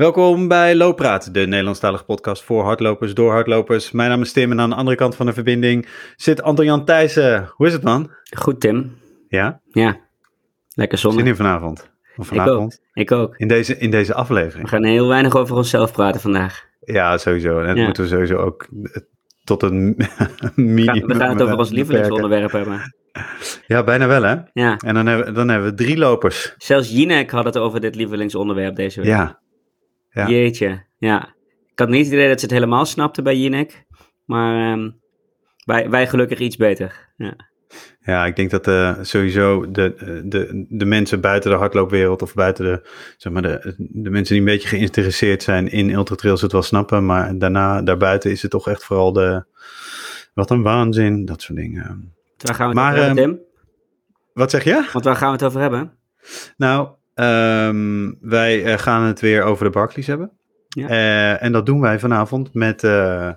Welkom bij Looppraat, de Nederlandstalige podcast voor hardlopers door hardlopers. Mijn naam is Tim en aan de andere kant van de verbinding zit Anton-Jan Thijssen. Hoe is het man? Goed Tim. Ja? Ja. Lekker zonnig. Zin in vanavond? Of Ik ook. vanavond? Ik ook. In deze, in deze We aflevering? gaan heel weinig over onszelf praten vandaag. Ja, sowieso. En dat Ja. moeten we sowieso ook eh, tot een We minimum we gaan het over ons beperken. lievelingsonderwerp hebben. Ja, bijna wel hè? Ja. En dan hebben, dan hebben we drie lopers. Zelfs Jinek had het over dit lievelingsonderwerp deze week. Ja. Ja. Jeetje. Ja. Ik had niet het idee dat ze het helemaal snapte bij Jinek. Maar ehm, wij, wij gelukkig iets beter. Ja. Ja, ik denk dat eh, sowieso de, eh, de, de mensen buiten de hardloopwereld of buiten de, zeg maar de, de mensen die een beetje geïnteresseerd zijn in ultratrails het wel snappen. Maar daarna, daarbuiten is het toch echt vooral de, wat een waanzin, dat soort dingen. Waar gaan we het Maar, over hebben, ehm, Tim? Wat zeg je? Want waar gaan we het over hebben? Nou, ehm, wij eh, gaan het weer over de Barclays hebben. Ja. Eh, en dat doen wij vanavond met eh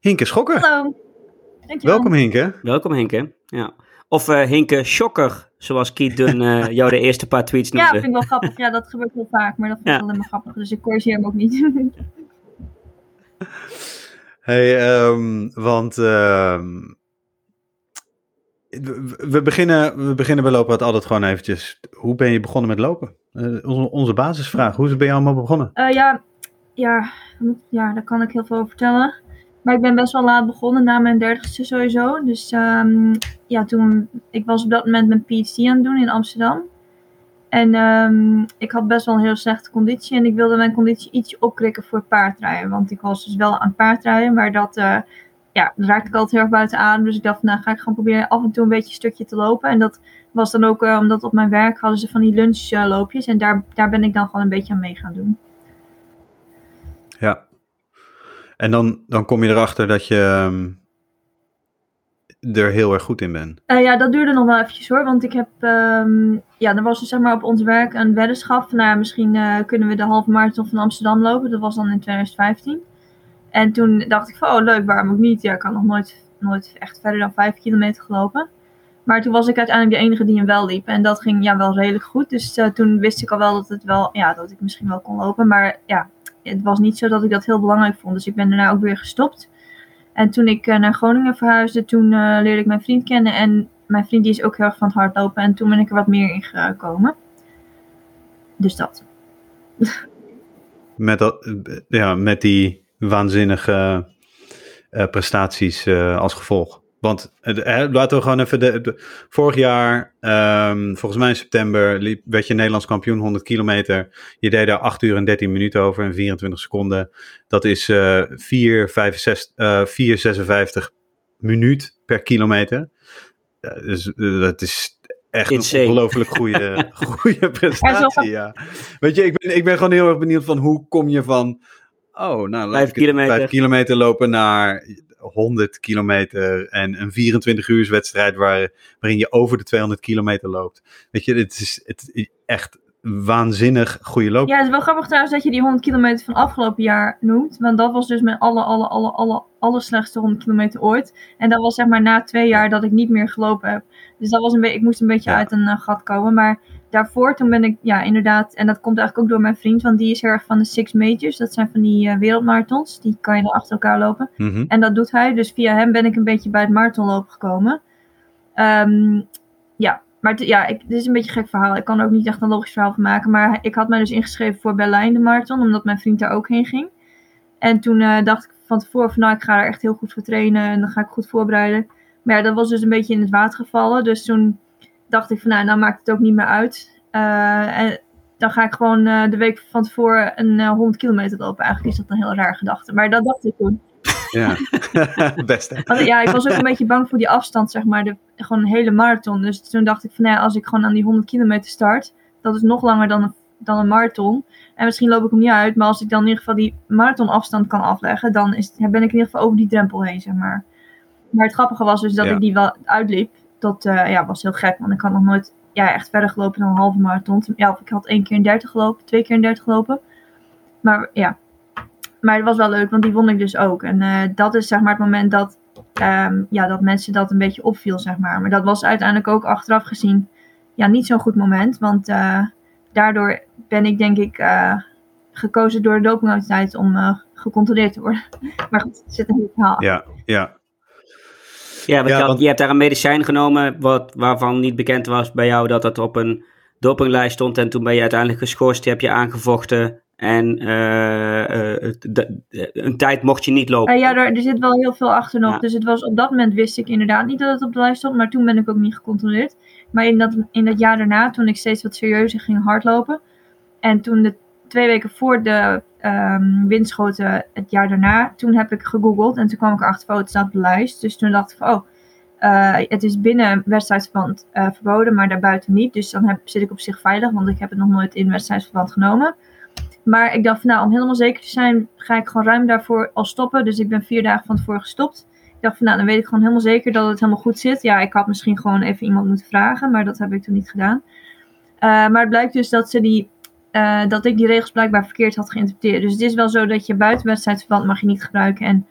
Hinke Schokker. Hallo. Dankjewel. Welkom Hinke. Welkom Hinke. Ja. Of eh, Hinke Schokker, zoals Kiet Dun eh, jou de eerste paar tweets Ja, noemde. vind ik wel grappig. Ja, dat gebeurt heel vaak, maar dat vind ik Ja. alleen maar grappig. Dus ik corrigeer hem ook niet. Hey, ehm, want ehm, we, beginnen, we beginnen bij lopen altijd gewoon eventjes. Hoe ben je begonnen met lopen? Eh, onze, onze basisvraag. Hoe ben je allemaal begonnen? Eh, ja, ja, ja, daar kan ik heel veel over vertellen. Maar ik ben best wel laat begonnen, na mijn dertigste sowieso. Dus ehm, ja, toen, ik was op dat moment mijn PhD aan het doen in Amsterdam. En ehm, ik had best wel een heel slechte conditie. En ik wilde mijn conditie iets opkrikken voor paardrijden. Want ik was dus wel aan paardrijden, maar dat, eh, ja, dat raakte ik altijd heel erg buiten adem. Dus ik dacht, nou ga ik gewoon proberen af en toe een beetje een stukje te lopen. En dat was dan ook eh, omdat op mijn werk hadden ze van die lunchloopjes. en daar, daar ben ik dan gewoon een beetje aan mee gaan doen. Ja. En dan, dan kom je erachter dat je ehm, er heel erg goed in bent. Eh, ja, dat duurde nog wel eventjes hoor. Want ik heb, ehm, ja, er was dus zeg maar op ons werk een weddenschap. van, Nou, ja, misschien eh, kunnen we de halve marathon van Amsterdam lopen. Dat was dan in 2015. En toen dacht ik van, oh leuk, waarom ook niet? Ja, ik had nog nooit, nooit echt verder dan vijf kilometer gelopen. Maar toen was ik uiteindelijk de enige die hem wel liep. En dat ging ja, wel redelijk goed. Dus eh, toen wist ik al wel dat, het wel, ja, dat ik misschien wel kon lopen. Maar ja, het was niet zo dat ik dat heel belangrijk vond. Dus ik ben daarna ook weer gestopt. En toen ik eh, naar Groningen verhuisde, toen eh, leerde ik mijn vriend kennen. En mijn vriend die is ook heel erg van het hardlopen. En toen ben ik er wat meer in gekomen. Dus dat. Met, dat, ja, met die waanzinnige eh, prestaties eh, als gevolg. Want eh, eh, laten we gewoon even. De, de- vorig jaar, ehm, volgens mij in september, liep, werd je Nederlands kampioen 100 kilometer. Je deed daar 8 uur en 13 minuten over en 24 seconden. Dat is eh 4,65 eh, 4,56 minuut per kilometer. Ja, dus eh, dat is echt Insane. een ongelooflijk goede, goede prestatie. Ja. Weet je, ik ben, ik ben gewoon heel erg benieuwd van hoe kom je van. Oh, nou, laat Vijf kilometer. vijf kilometer lopen naar 100 kilometer en een 24 uur wedstrijd waar, waarin je over de 200 kilometer loopt. Weet je, het is, het is echt waanzinnig goede loop. Ja, het is wel grappig trouwens dat je die 100 kilometer van afgelopen jaar noemt. Want dat was dus mijn alle, alle, alle, alle, alle slechtste 100 kilometer ooit. En dat was zeg maar na twee jaar dat ik niet meer gelopen heb. Dus dat was een beetje, ik moest een beetje Ja. uit een eh, gat komen. Maar daarvoor, toen ben ik, ja inderdaad, en dat komt eigenlijk ook door mijn vriend. Want die is heel erg van de Six Majors. Dat zijn van die eh, wereldmarathons. Die kan je dan achter elkaar lopen. Mhm. En dat doet hij. Dus via hem ben ik een beetje bij het marathonlopen gekomen. Ehm, ja, maar het, ja, ik, dit is een beetje een gek verhaal. Ik kan er ook niet echt een logisch verhaal van maken. Maar ik had mij dus ingeschreven voor Berlijn de marathon. Omdat mijn vriend daar ook heen ging. En toen eh, dacht ik van tevoren van nou, ik ga er echt heel goed voor trainen. En dan ga ik goed voorbereiden. Maar ja, dat was dus een beetje in het water gevallen. Dus toen dacht ik van nou, nou maakt het ook niet meer uit. Eh, en dan ga ik gewoon eh, de week van tevoren een eh, 100 kilometer lopen. Eigenlijk is dat een heel raar gedachte. Maar dat dacht ik toen. Ja, best hè. Want ja, ik was ook een beetje bang voor die afstand, zeg maar. De, gewoon een hele marathon. Dus toen dacht ik van, nou ja, als ik gewoon aan die 100 kilometer start, dat is nog langer dan een, dan een marathon. En misschien loop ik hem niet uit, maar als ik dan in ieder geval die marathonafstand kan afleggen, dan is, ben ik in ieder geval over die drempel heen, zeg maar. Maar het grappige was dus dat Ja. ik die wel uitliep. Dat eh, ja, was heel gek, want ik had nog nooit ja, echt verder gelopen dan een halve marathon. Ja, ik had één keer in 30 gelopen, twee keer in 30 gelopen. Maar ja, maar het was wel leuk, want die won ik dus ook. En eh, dat is zeg maar het moment dat, ehm, ja, dat mensen dat een beetje opviel, zeg maar. Maar dat was uiteindelijk ook achteraf gezien ja, niet zo'n goed moment. Want eh, daardoor ben ik denk ik gekozen door de dopingautoriteit om gecontroleerd te worden. Maar goed, het zit een heel verhaal. Ja, ja. Ja, want, Ja, je, had- want- je hebt daar een medicijn genomen wat, waarvan niet bekend was bij jou dat het op een dopinglijst stond. En toen ben je uiteindelijk geschorst, die heb je aangevochten. En eh, eh, de- de- een tijd mocht je niet lopen. Eh, ja, er, er zit wel heel veel achter nog. Ja. Dus het was, op dat moment wist ik inderdaad niet dat het op de lijst stond. Maar toen ben ik ook niet gecontroleerd. Maar in dat, in dat jaar daarna, toen ik steeds wat serieuzer ging hardlopen. En toen de twee weken voor de ehm windschoten het jaar daarna, toen heb ik gegoogeld. En toen kwam ik erachter van, oh, het staat. Dus toen dacht ik van, oh, eh, het is binnen wedstrijdsverband eh, verboden, maar daarbuiten niet. Dus dan heb, zit ik op zich veilig, want ik heb het nog nooit in wedstrijdsverband genomen. Maar ik dacht van nou, om helemaal zeker te zijn, ga ik gewoon ruim daarvoor al stoppen. Dus ik ben vier dagen van tevoren gestopt. Ik dacht van nou, dan weet ik gewoon helemaal zeker dat het helemaal goed zit. Ja, ik had misschien gewoon even iemand moeten vragen, maar dat heb ik toen niet gedaan. Eh, maar het blijkt dus dat, ze die, eh, dat ik die regels blijkbaar verkeerd had geïnterpreteerd. Dus het is wel zo dat je buiten wedstrijdsverband mag je niet gebruiken. En,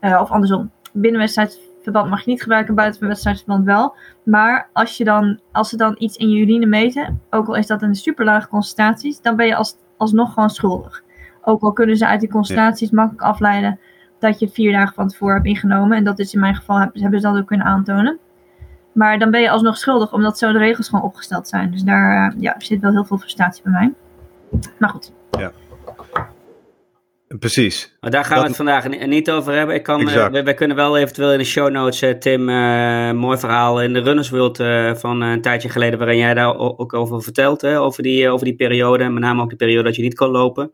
eh, of andersom, binnen wedstrijdsverband mag je niet gebruiken, buiten wedstrijdsverband wel. Maar als, je dan, als ze dan iets in je urine meten, ook al is dat in super lage concentraties, dan ben je als, alsnog gewoon schuldig. Ook al kunnen ze uit die concentraties makkelijk afleiden dat je het vier dagen van tevoren hebt ingenomen. En dat is in mijn geval, hebben, ze dat ook kunnen aantonen. Maar dan ben je alsnog schuldig, omdat zo de regels gewoon opgesteld zijn. Dus daar eh, ja, zit wel heel veel frustratie bij mij. Maar goed. Precies. Maar daar gaan we het vandaag ni- niet over hebben. Ik kan, eh, Exact. we, we kunnen wel eventueel in de show notes, eh, Tim, eh, mooi verhaal in de Runners World eh, van een tijdje geleden, waarin jij daar ook over vertelt, hè, over, die, over die periode, en met name ook de periode dat je niet kon lopen.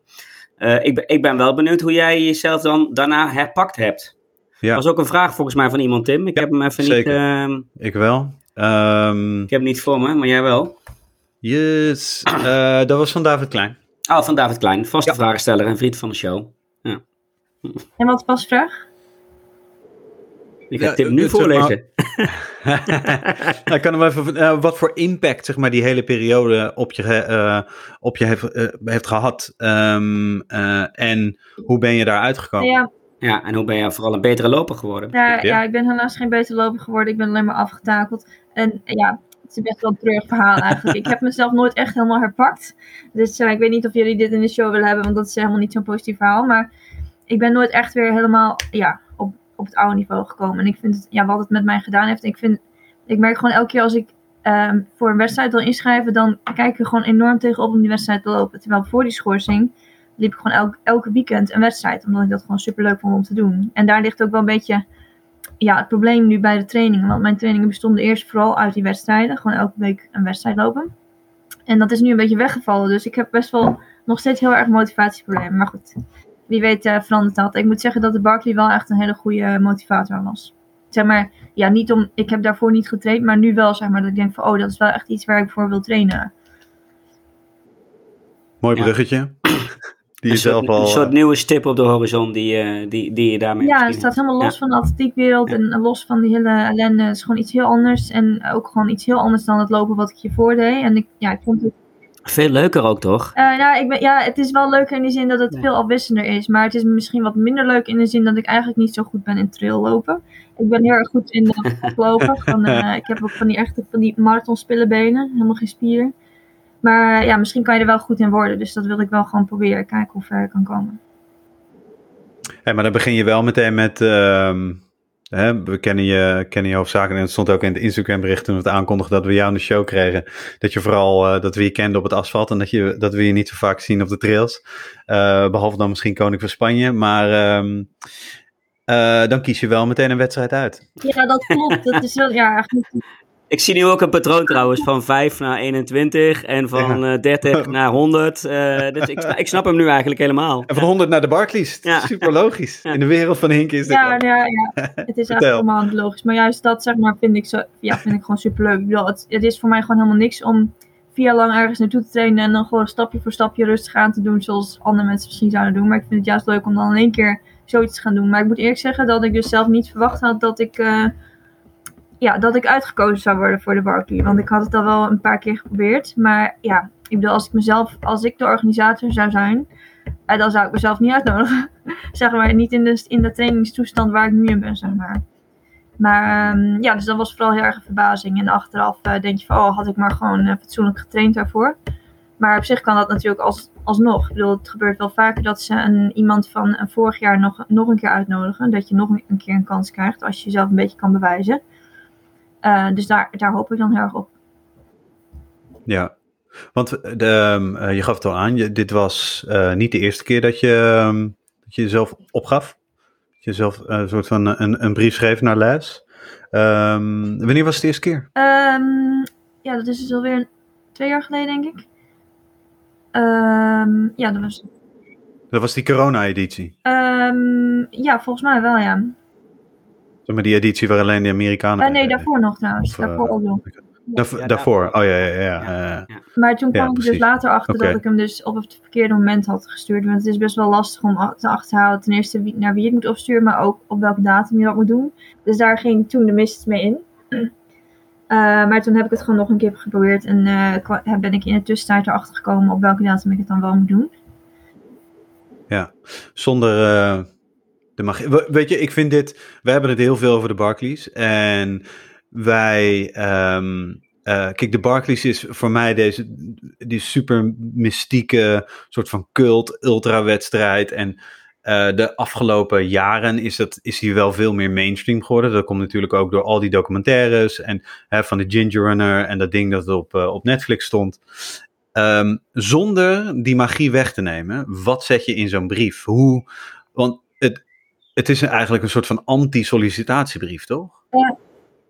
Eh, ik, ben, ik ben wel benieuwd hoe jij jezelf dan daarna herpakt hebt. Ja. Dat was ook een vraag volgens mij van iemand, Tim. Ik Ja, heb hem even zeker. niet, ehm, Ik wel. Ehm, ik heb hem niet voor me, maar jij wel. Yes. Eh, dat was van David Klein. Oh, van David Klein, vaste Ja. vragensteller en vriend van de show. En wat was de vraag? Ik ga Ja, Tim nu zeg voorlezen. Nou, ik kan hem even. eh, wat voor impact, zeg maar, die hele periode op je, eh, op je heeft, eh, heeft gehad. Ehm, eh, en hoe ben je daar uitgekomen? Ja, Ja, en hoe ben je vooral een betere loper geworden? Ja, Ja. ja. ik ben helaas geen beter loper geworden. Ik ben alleen maar afgetakeld. En ja, het is best wel een treurig verhaal eigenlijk. ik heb mezelf nooit echt helemaal herpakt. Dus eh, ik weet niet of jullie dit in de show willen hebben, want dat is helemaal niet zo'n positief verhaal. Maar ik ben nooit echt weer helemaal ja, op, op het oude niveau gekomen. En ik vind ja, wat het met mij gedaan heeft. Ik, vind, ik merk gewoon elke keer als ik ehm, voor een wedstrijd wil inschrijven, dan kijk ik gewoon enorm tegenop om die wedstrijd te lopen. Terwijl voor die schorsing liep ik gewoon elk, elke weekend een wedstrijd. Omdat ik dat gewoon super leuk vond om te doen. En daar ligt ook wel een beetje ja, het probleem nu bij de trainingen. Want mijn trainingen bestonden eerst vooral uit die wedstrijden. Gewoon elke week een wedstrijd lopen. En dat is nu een beetje weggevallen. Dus ik heb best wel nog steeds heel erg motivatieproblemen. Maar goed, wie weet eh, verandert dat. Ik moet zeggen dat de Barkley wel echt een hele goede motivator was. Zeg maar, ja, niet om, ik heb daarvoor niet getraind, maar nu wel zeg maar dat ik denk van, oh, dat is wel echt iets waar ik voor wil trainen. Mooi Ja. Die een, je zelf soort, al. een soort eh, nieuwe stip op de horizon die, eh, die, die je daarmee Ja, het staat helemaal los Ja. van de atletiekwereld Ja. en los van die hele ellende. Het is gewoon iets heel anders en ook gewoon iets heel anders dan het lopen wat ik hiervoor deed. En ik, ja, ik vond het Veel leuker ook, toch? Eh, nou, ik ben, ja, het is wel leuker in die zin dat het Ja. veel afwisselender is. Maar het is misschien wat minder leuk in de zin dat ik eigenlijk niet zo goed ben in traillopen. Ik ben heel erg goed in uh, lopen. Van, eh, ik heb ook van die echte van die marathonspillenbenen. Helemaal geen spieren. Maar ja, misschien kan je er wel goed in worden. Dus dat wil ik wel gewoon proberen. Kijken hoe ver ik kan komen. Hey, maar dan begin je wel meteen met. ehm, hè, we kennen je, kennen je hoofdzakelijk. En het stond ook in het Instagram bericht toen we het aankondigden dat we jou in de show kregen. Dat je vooral eh, dat we je kenden op het asfalt. En dat, je, dat we je niet zo vaak zien op de trails. Eh, behalve dan misschien Koning van Spanje. Maar ehm, eh, dan kies je wel meteen een wedstrijd uit. Ja, dat klopt. Dat is wel, ja, echt niet- Ik zie nu ook een patroon trouwens van 5 naar 21 en van eh 30 naar 100. eh, dus ik, ik snap hem nu eigenlijk helemaal. En van 100 naar de Barclays. Ja. Super logisch. Ja. In de wereld van Hinken is dit ja, wel. ja, ja, het is helemaal niet logisch. Maar juist dat zeg maar, vind, ik zo, ja, vind ik gewoon super leuk. Het is voor mij gewoon helemaal niks om vier jaar lang ergens naartoe te trainen en dan gewoon stapje voor stapje rustig aan te doen zoals andere mensen misschien zouden doen. Maar ik vind het juist leuk om dan in één keer zoiets te gaan doen. Maar ik moet eerlijk zeggen dat ik dus zelf niet verwacht had dat ik, eh, ja, dat ik uitgekozen zou worden voor de Barkley. Want ik had het al wel een paar keer geprobeerd. Maar ja, ik bedoel, als ik mezelf, als ik de organisator zou zijn, eh, dan zou ik mezelf niet uitnodigen. zeg maar, niet in de, in de trainingstoestand waar ik nu in ben, zeg maar. Maar ehm, ja, dus dat was vooral heel erg een verbazing. En achteraf eh, denk je van, oh, had ik maar gewoon eh, fatsoenlijk getraind daarvoor. Maar op zich kan dat natuurlijk als, alsnog. Ik bedoel, het gebeurt wel vaker dat ze een, iemand van een vorig jaar nog, nog een keer uitnodigen. Dat je nog een keer een kans krijgt als je jezelf een beetje kan bewijzen. Uh, dus daar, daar hoop ik dan heel erg op. Ja, want de, uh, je gaf het al aan, je, dit was uh, niet de eerste keer dat je, um, dat je jezelf opgaf. Dat je zelf een soort van een, een brief schreef naar les. Um, wanneer was het de eerste keer? Um, ja, dat is dus alweer twee jaar geleden, denk ik. Ja, dat was. Dat was die corona-editie? Ja, volgens mij wel, ja. Maar die editie waar alleen de Amerikanen. Uh, nee, daarvoor nog trouwens. Of, daarvoor uh, ook nog. Daarvoor, ja, daarvoor. Oh ja, ja, ja. ja. ja. Maar toen kwam ik dus later achter okay. dat ik hem dus op het verkeerde moment had gestuurd. Want het is best wel lastig om te achterhalen ten eerste wie, naar wie ik moet opsturen, maar ook op welke datum je dat moet doen. Dus daar ging toen de mist mee in. Uh, maar toen heb ik het gewoon nog een keer geprobeerd en uh, ben ik in de tussentijd erachter gekomen op welke datum ik het dan wel moet doen. Ja, zonder uh, de. Weet je, ik vind dit. We hebben het heel veel over de Barclays. En wij. Um, kijk, de Barclays is voor mij deze die super mystieke soort van cult ultra-wedstrijd. En uh, de afgelopen jaren is, dat, is hij wel veel meer mainstream geworden. Dat komt natuurlijk ook door al die documentaires en hè, van de Ginger Runner en dat ding dat op, uh, op Netflix stond. Um, zonder die magie weg te nemen, wat zet je in zo'n brief? Hoe, want het, het is eigenlijk een soort van anti-sollicitatiebrief, toch? Ja.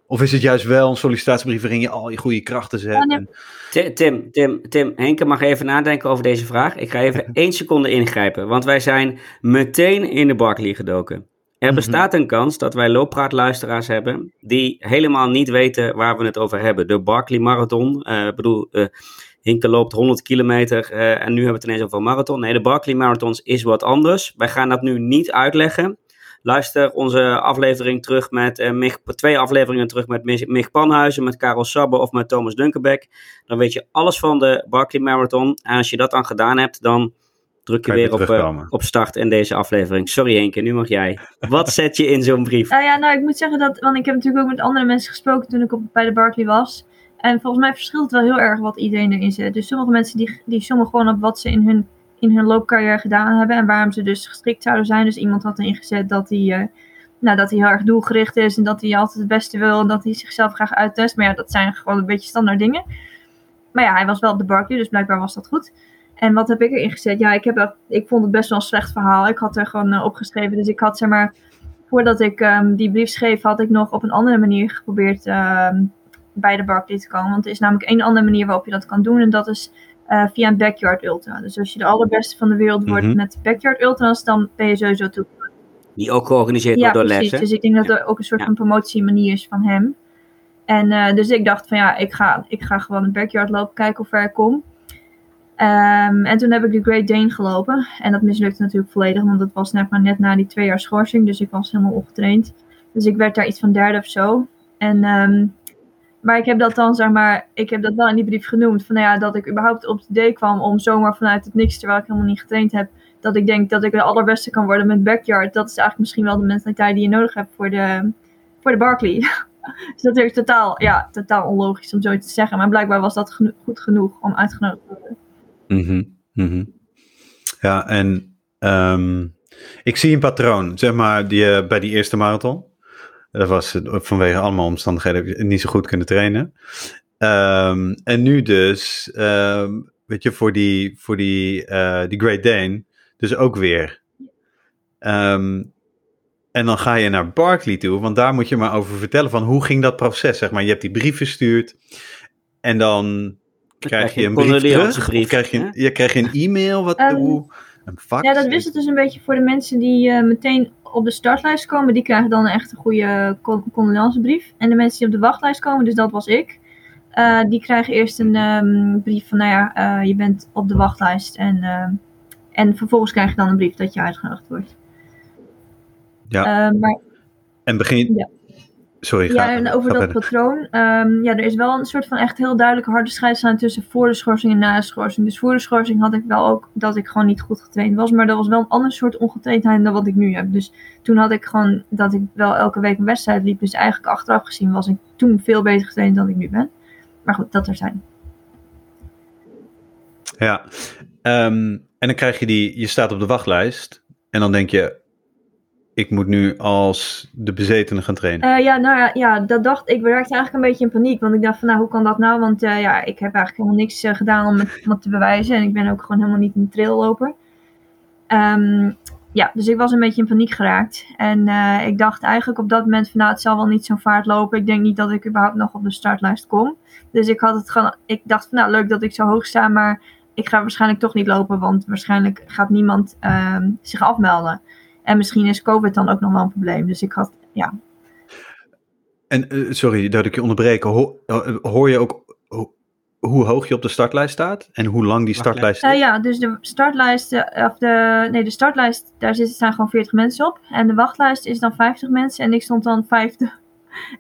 Of is het juist wel een sollicitatiebrief waarin je al je goede krachten zet? Ja, nee. en... Tim, Tim, Tim, Henke mag even nadenken over deze vraag. Ik ga even één seconde ingrijpen, want wij zijn meteen in de Barclay gedoken. Er bestaat een kans dat wij looppraatluisteraars hebben die helemaal niet weten waar we het over hebben. De Barclay Marathon, ik uh, bedoel, uh, Hinke loopt 100 kilometer uh, en nu hebben we het ineens over marathon. Nee, de Barclay Marathons is wat anders. Wij gaan dat nu niet uitleggen. Luister onze aflevering terug met uh, Mich, twee afleveringen terug met Mich, Mich Panhuizen, met Karel Sabbe of met Thomas Dunkerbeck. Dan weet je alles van de Barclay Marathon. En als je dat dan gedaan hebt, dan druk je weer op, uh, op start in deze aflevering. Sorry Henke, nu mag jij. Wat zet je in zo'n brief? Nou ja, nou ik moet zeggen dat, want ik heb natuurlijk ook met andere mensen gesproken toen ik op, bij de Barclay was. En volgens mij verschilt het wel heel erg wat iedereen erin zet. Dus sommige mensen die, die sommen gewoon op wat ze in hun in hun loopcarrière gedaan hebben en waarom ze dus geschikt zouden zijn. Dus iemand had erin gezet dat hij, uh, nou, dat hij heel erg doelgericht is en dat hij altijd het beste wil en dat hij zichzelf graag uittest. Maar ja, dat zijn gewoon een beetje standaard dingen. Maar ja, hij was wel op de Barclay, dus blijkbaar was dat goed. En wat heb ik erin gezet? Ja, ik, heb ik vond het best wel een slecht verhaal. Ik had er gewoon uh, opgeschreven. Dus ik had zeg maar, voordat ik um, die brief schreef, had ik nog op een andere manier geprobeerd um, bij de Barclay te komen. Want er is namelijk één andere manier waarop je dat kan doen. En dat is uh, via een backyard ultra. Dus als je de allerbeste van de wereld wordt Mhm. met backyard ultras, dan ben je sowieso toe. Die ook georganiseerd Ja, wordt door Les. precies. hè? Dus ik denk dat er ook een soort van promotiemanier is van hem. En eh, dus ik dacht van ja, ik ga, ik ga gewoon een backyard lopen, kijken hoe ver ik kom. Ehm, en toen heb ik de Great Dane gelopen. En dat mislukte natuurlijk volledig, want dat was net maar net na die twee jaar schorsing. Dus ik was helemaal ongetraind. Dus ik werd daar iets van derde of zo. En, ehm, maar ik heb dat dan, zeg maar, ik heb dat wel in die brief genoemd. Van nou ja, dat ik überhaupt op het idee kwam om zomaar vanuit het niks, terwijl ik helemaal niet getraind heb. Dat ik denk dat ik de allerbeste kan worden met backyard. Dat is eigenlijk misschien wel de mentaliteit die je nodig hebt voor de, voor de Barclay. dus dat is totaal, ja, totaal onlogisch om zoiets te zeggen. Maar blijkbaar was dat goed genoeg om uitgenodigd te worden. Mhm, mhm. Ja, en ehm, ik zie een patroon, zeg maar, die, eh, bij die eerste marathon. Dat was eh, vanwege allemaal omstandigheden niet zo goed kunnen trainen. Ehm, en nu dus, ehm, weet je, voor die, voor die, eh, die Great Dane, dus ook weer. Ehm, en dan ga je naar Barkley toe, want daar moet je maar over vertellen van hoe ging dat proces, zeg maar. Je hebt die brief verstuurd en dan krijg je een brief terug? krijg je, ja, krijg je een e-mail? Wat, hoe, een fax? Ja, dat wist het dus een beetje voor de mensen die eh, meteen op de startlijst komen. Die krijgen dan echt een goede con- condolencebrief. En de mensen die op de wachtlijst komen, dus dat was ik. eh, die krijgen eerst een ehm, brief van, nou ja, eh, je bent op de wachtlijst. En, en vervolgens krijg je dan een brief dat je uitgenodigd wordt. Ja. Eh, maar En begin... Ja. Sorry, ja, en over dat patroon. ehm, ja, er is wel een soort van echt heel duidelijke harde scheidslijn tussen voor de schorsing en na de schorsing. Dus voor de schorsing had ik wel ook dat ik gewoon niet goed getraind was. Maar dat was wel een ander soort ongetraindheid dan wat ik nu heb. Dus toen had ik gewoon dat ik wel elke week een wedstrijd liep. Dus eigenlijk achteraf gezien was ik toen veel beter getraind dan ik nu ben. Maar goed, dat er zijn. Ja. Ehm, en dan krijg je die, je staat op de wachtlijst. En dan denk je, ik moet nu als de bezetene gaan trainen. Eh, ja, nou ja, dat dacht ik. raakte eigenlijk een beetje in paniek. Want ik dacht van, nou, hoe kan dat nou? Want eh, ja, ik heb eigenlijk helemaal niks eh, gedaan om het, om te bewijzen. En ik ben ook gewoon helemaal niet een trailloper. Ehm ja, dus ik was een beetje in paniek geraakt. En ik dacht eigenlijk op dat moment van, nou, het zal wel niet zo'n vaart lopen. Ik denk niet dat ik überhaupt nog op de startlijst kom. Dus ik had het gewoon, ik dacht van, nou, leuk dat ik zo hoog sta, maar ik ga waarschijnlijk toch niet lopen, want waarschijnlijk gaat niemand ehm, zich afmelden. En misschien is COVID dan ook nog wel een probleem. Dus ik had, ja. En eh, sorry dat ik je onderbreek. Ho- eh, hoor je ook ho- hoe hoog je op de startlijst staat en hoe lang die startlijst Eh, is? ja, dus de startlijst, of de, nee, de startlijst, daar zitten, staan gewoon 40 mensen op. En de wachtlijst is dan 50 mensen en ik stond dan vijfde.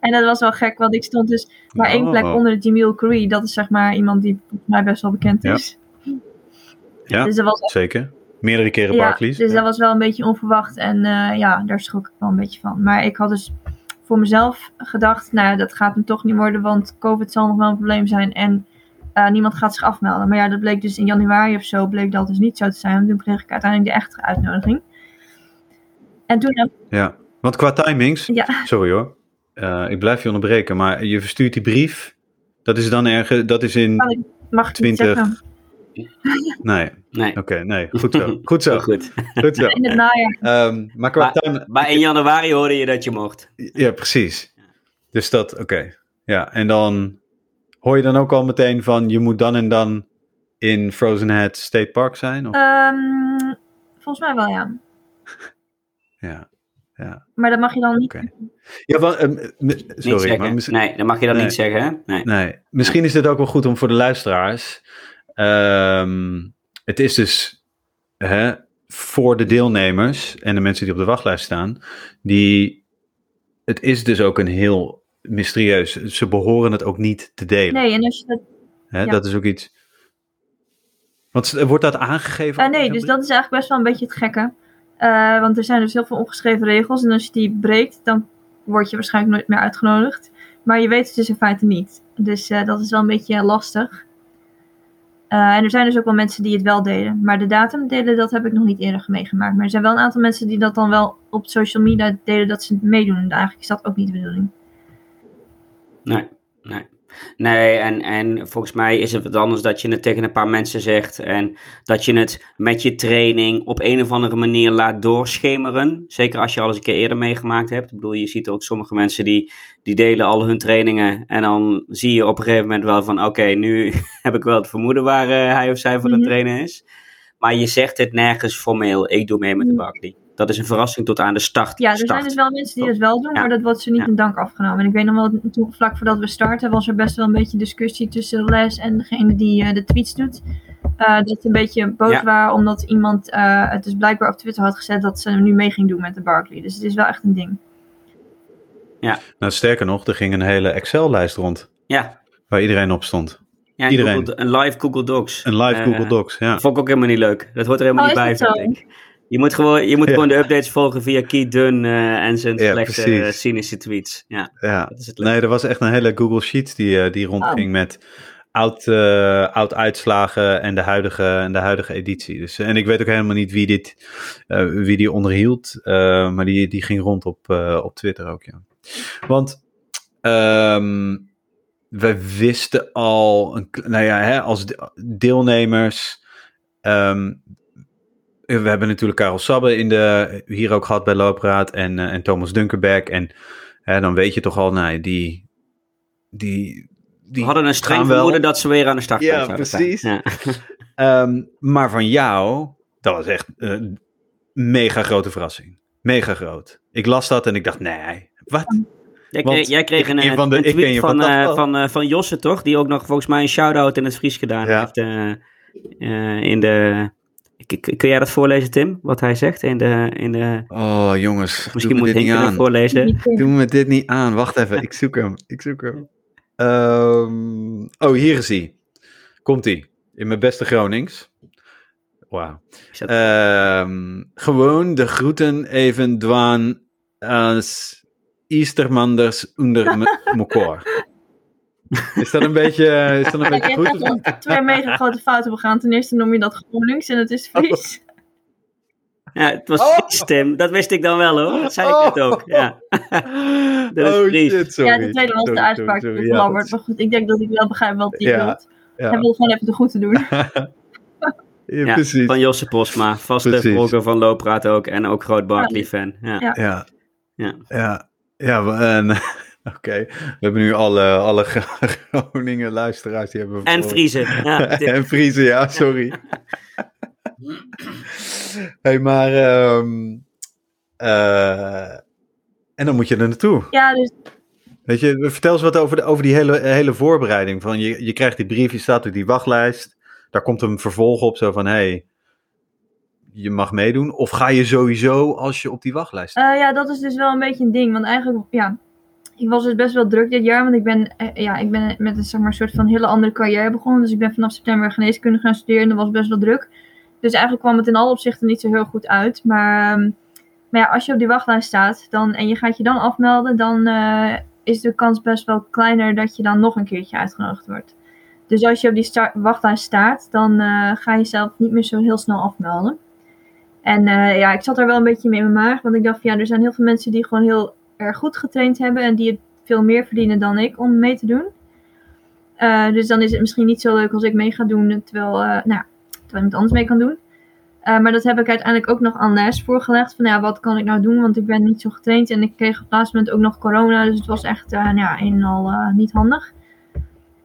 En dat was wel gek, want ik stond dus maar één plek Oh. onder de Jamil Curry. Dat is zeg maar iemand die volgens mij best wel bekend Ja. is. Ja, Dus dat was zeker. Meerdere keren Ja, Barclays. dus dat was wel een beetje onverwacht. En eh, ja, daar schrok ik wel een beetje van. Maar ik had dus voor mezelf gedacht, nou ja, dat gaat hem toch niet worden, want COVID zal nog wel een probleem zijn. En eh, niemand gaat zich afmelden. Maar ja, dat bleek dus in januari of zo, bleek dat dus niet zo te zijn. Want toen kreeg ik uiteindelijk de echte uitnodiging. En toen, Ja, want qua timings, ja, sorry hoor, eh, ik blijf je onderbreken, maar je verstuurt die brief, dat is dan ergens, dat is in, Kan mag ik niet 20. Nee, Nee. oké, nee, goed zo, goed zo, goed. goed zo. In het najaar. Ehm, maar qua Maar- in januari hoorde je dat je mocht. ja, precies. Dus dat, oké, ja, en dan hoor je dan ook al meteen van, je moet dan en dan in Frozen Head State Park zijn? Of? Ehm, volgens mij wel, ja. ja, ja. Maar dat mag je dan niet. Ja, wel, ehm, Niet sorry, maar mis- Nee, dan mag je dat Nee. niet zeggen. Hè? Nee. Nee, misschien is dit ook wel goed om voor de luisteraars. Ehm, het is dus hè, voor de deelnemers en de mensen die op de wachtlijst staan, die, het is dus ook een heel mysterieus. Ze behoren het ook niet te delen. Nee, en als je dat hè? ja. Dat is ook iets. Want eh, wordt dat aangegeven? Uh, nee, dus dat is eigenlijk best wel een beetje het gekke. Uh, want er zijn dus heel veel ongeschreven regels. En als je die breekt, dan word je waarschijnlijk nooit meer uitgenodigd. Maar je weet het dus in feite niet. Dus uh, dat is wel een beetje lastig. Uh, en er zijn dus ook wel mensen die het wel deden. Maar de datum delen, dat heb ik nog niet eerder meegemaakt. Maar er zijn wel een aantal mensen die dat dan wel op social media delen dat ze meedoen. En eigenlijk is dat ook niet de bedoeling. Nee, nee. Nee, en, en volgens mij is het wat anders dat je het tegen een paar mensen zegt en dat je het met je training op een of andere manier laat doorschemeren. Zeker als je al eens een keer eerder meegemaakt hebt. Ik bedoel, je ziet ook sommige mensen die, die delen al hun trainingen en dan zie je op een gegeven moment wel van oké, okay, nu heb ik wel het vermoeden waar uh, hij of zij voor mm -hmm. het trainen is. Maar je zegt het nergens formeel, ik doe mee met de Mhm. Dat is een verrassing tot aan de start. Ja, er start. zijn dus wel mensen die het wel doen, Ja. maar dat wordt ze niet Ja. in dank afgenomen. En ik weet nog wel, toen, vlak voordat we starten, was er best wel een beetje discussie tussen Les en degene die eh, de tweets doet. Eh, dat ze een beetje boos Ja. waren, omdat iemand eh, het dus blijkbaar op Twitter had gezet dat ze nu mee ging doen met de Barkley. Dus het is wel echt een ding. Nou, sterker nog, er ging een hele Excel-lijst rond Ja, waar iedereen op stond. ja Iedereen. Google- een live Google Docs. Een live Google Docs, ja. Vond ik ook helemaal niet leuk. Dat hoort er helemaal Oh, niet bij, dat vind ik. Je moet gewoon, je moet Ja. gewoon de updates volgen via Keith Dunn eh, en zijn Ja, slechte, eh, cynische tweets. Ja, ja. dat is het leuke. Nee, er was echt een hele Google Sheet die, eh, die rondging met oud, eh, oud uitslagen en de huidige, en de huidige editie. Dus, en ik weet ook helemaal niet wie, dit, eh, wie die onderhield, eh, maar die, die ging rond op, eh, op Twitter ook, ja. Want ehm we wisten al, een, nou ja, hè, als de- deelnemers, ehm, we hebben natuurlijk Karel Sabbe in de, hier ook gehad bij Loopraad en, eh, en Thomas Dunkerberg. En hè, dan weet je toch al, nou, die, die, die We hadden een streng vermoeden dat ze weer aan de start Ja, zouden precies. Ja. Ehm, maar van jou, dat was echt een mega grote verrassing. Mega groot. Ik las dat en ik dacht, nee, wat? Jij, kreeg, jij kreeg ik een, eh, van de- een ik tweet je van, van eh, van, eh, van Josse, toch? Die ook nog volgens mij een shout-out in het Fries gedaan Ja. heeft. eh, eh, in de... Kun jij dat voorlezen, Tim? Wat hij zegt in de... In de Oh jongens, misschien moet niet het voorlezen. Doe me dit niet aan. Wacht even, ik zoek hem. Ik zoek hem. Ehm, oh, hier is hij. Komt hij. In mijn beste Gronings. Wauw. Ehm, gewoon de groeten even dwaan als Eastermanders onder me- mekaar. Is dat een beetje, eh, is dat een beetje Je goed? hebt of al twee mega grote fouten begaan. Ten eerste noem je dat GroenLinks en het is Fries. Ja, het was Oh. Tim. Dat wist ik dan wel hoor. Dat zei ik Oh. net ook. Ja. Dat is oh shit, sorry. ja, de tweede was de uitspraak sorry, van sorry. Ja, Lambert. Maar goed, ik denk dat ik wel begrijp wat hij Ja, wilt. ja. Hij wil gewoon even de goed te doen. Ja, Ja, precies. van Josse Posma. Vaste volger van Looppraat ook. En ook groot Barkley-fan. Ja. Ja. Ja. Ja. Ja. Oké. We hebben nu alle, alle Groningen luisteraars die hebben En voor- Friese. Ja, en Friese, ja, sorry. hey, maar ehm, eh, en dan moet je er naartoe. Ja, dus Weet je, vertel eens wat over, de, over die hele, hele voorbereiding. Van je, je krijgt die brief, je staat op die wachtlijst. Daar komt een vervolg op, zo van, hé, hey, je mag meedoen. Of ga je sowieso als je op die wachtlijst staat? Eh, ja, dat is dus wel een beetje een ding. Want eigenlijk, ja, was dus best wel druk dit jaar. Want ik ben, eh, ja, ik ben met een, zeg maar, soort van hele andere carrière begonnen. Dus ik ben vanaf september geneeskunde gaan studeren. En dat was best wel druk. Dus eigenlijk kwam het in alle opzichten niet zo heel goed uit. Maar, ehm, maar ja, als je op die wachtlijst staat dan, en je gaat je dan afmelden, dan eh, is de kans best wel kleiner dat je dan nog een keertje uitgenodigd wordt. Dus als je op die wachtlijst staat, dan eh, ga je jezelf niet meer zo heel snel afmelden. En ja, ik zat er wel een beetje mee in mijn maag. Want ik dacht, ja, er zijn heel veel mensen die gewoon heel erg goed getraind hebben. En die het veel meer verdienen dan ik om mee te doen. Eh, dus dan is het misschien niet zo leuk als ik mee ga doen. Terwijl, eh, nou, terwijl iemand anders mee kan doen. Eh, maar dat heb ik uiteindelijk ook nog aan Les voorgelegd. Van ja, wat kan ik nou doen? Want ik ben niet zo getraind. En ik kreeg op het laatste moment ook nog corona. Dus het was echt nou ja, een en al niet handig.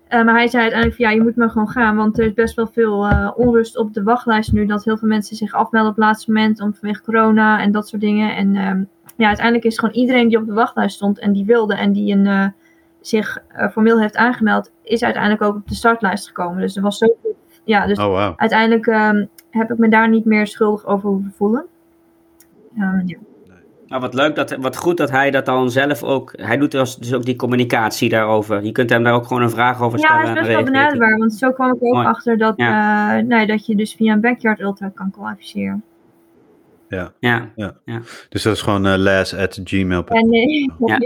Maar hij zei uiteindelijk van ja, je moet maar gewoon gaan. Want er is best wel veel onrust op de wachtlijst nu. Dat heel veel mensen zich afmelden op het laatste moment. Om vanwege corona en dat soort dingen. En ehm, ja, uiteindelijk is gewoon iedereen die op de wachtlijst stond. En die wilde en die een, eh, zich eh, formeel heeft aangemeld. Is uiteindelijk ook op de startlijst gekomen. Dus er was zo Ja, dus Oh, uiteindelijk ehm, heb ik me daar niet meer schuldig over hoeven voelen. Ehm, ja. Nou, wat leuk, dat, wat goed dat hij dat dan zelf ook... Hij doet dus dus ook die communicatie daarover. Je kunt hem daar ook gewoon een vraag over Ja, stellen. het is en best wel benaderbaar, want zo kwam ik ook Mooi. achter dat, eh, nee, dat je dus via een backyard ultra kan kwalificeren. Ja. Dus dat is gewoon uh, les at gmail. En nee, Ja.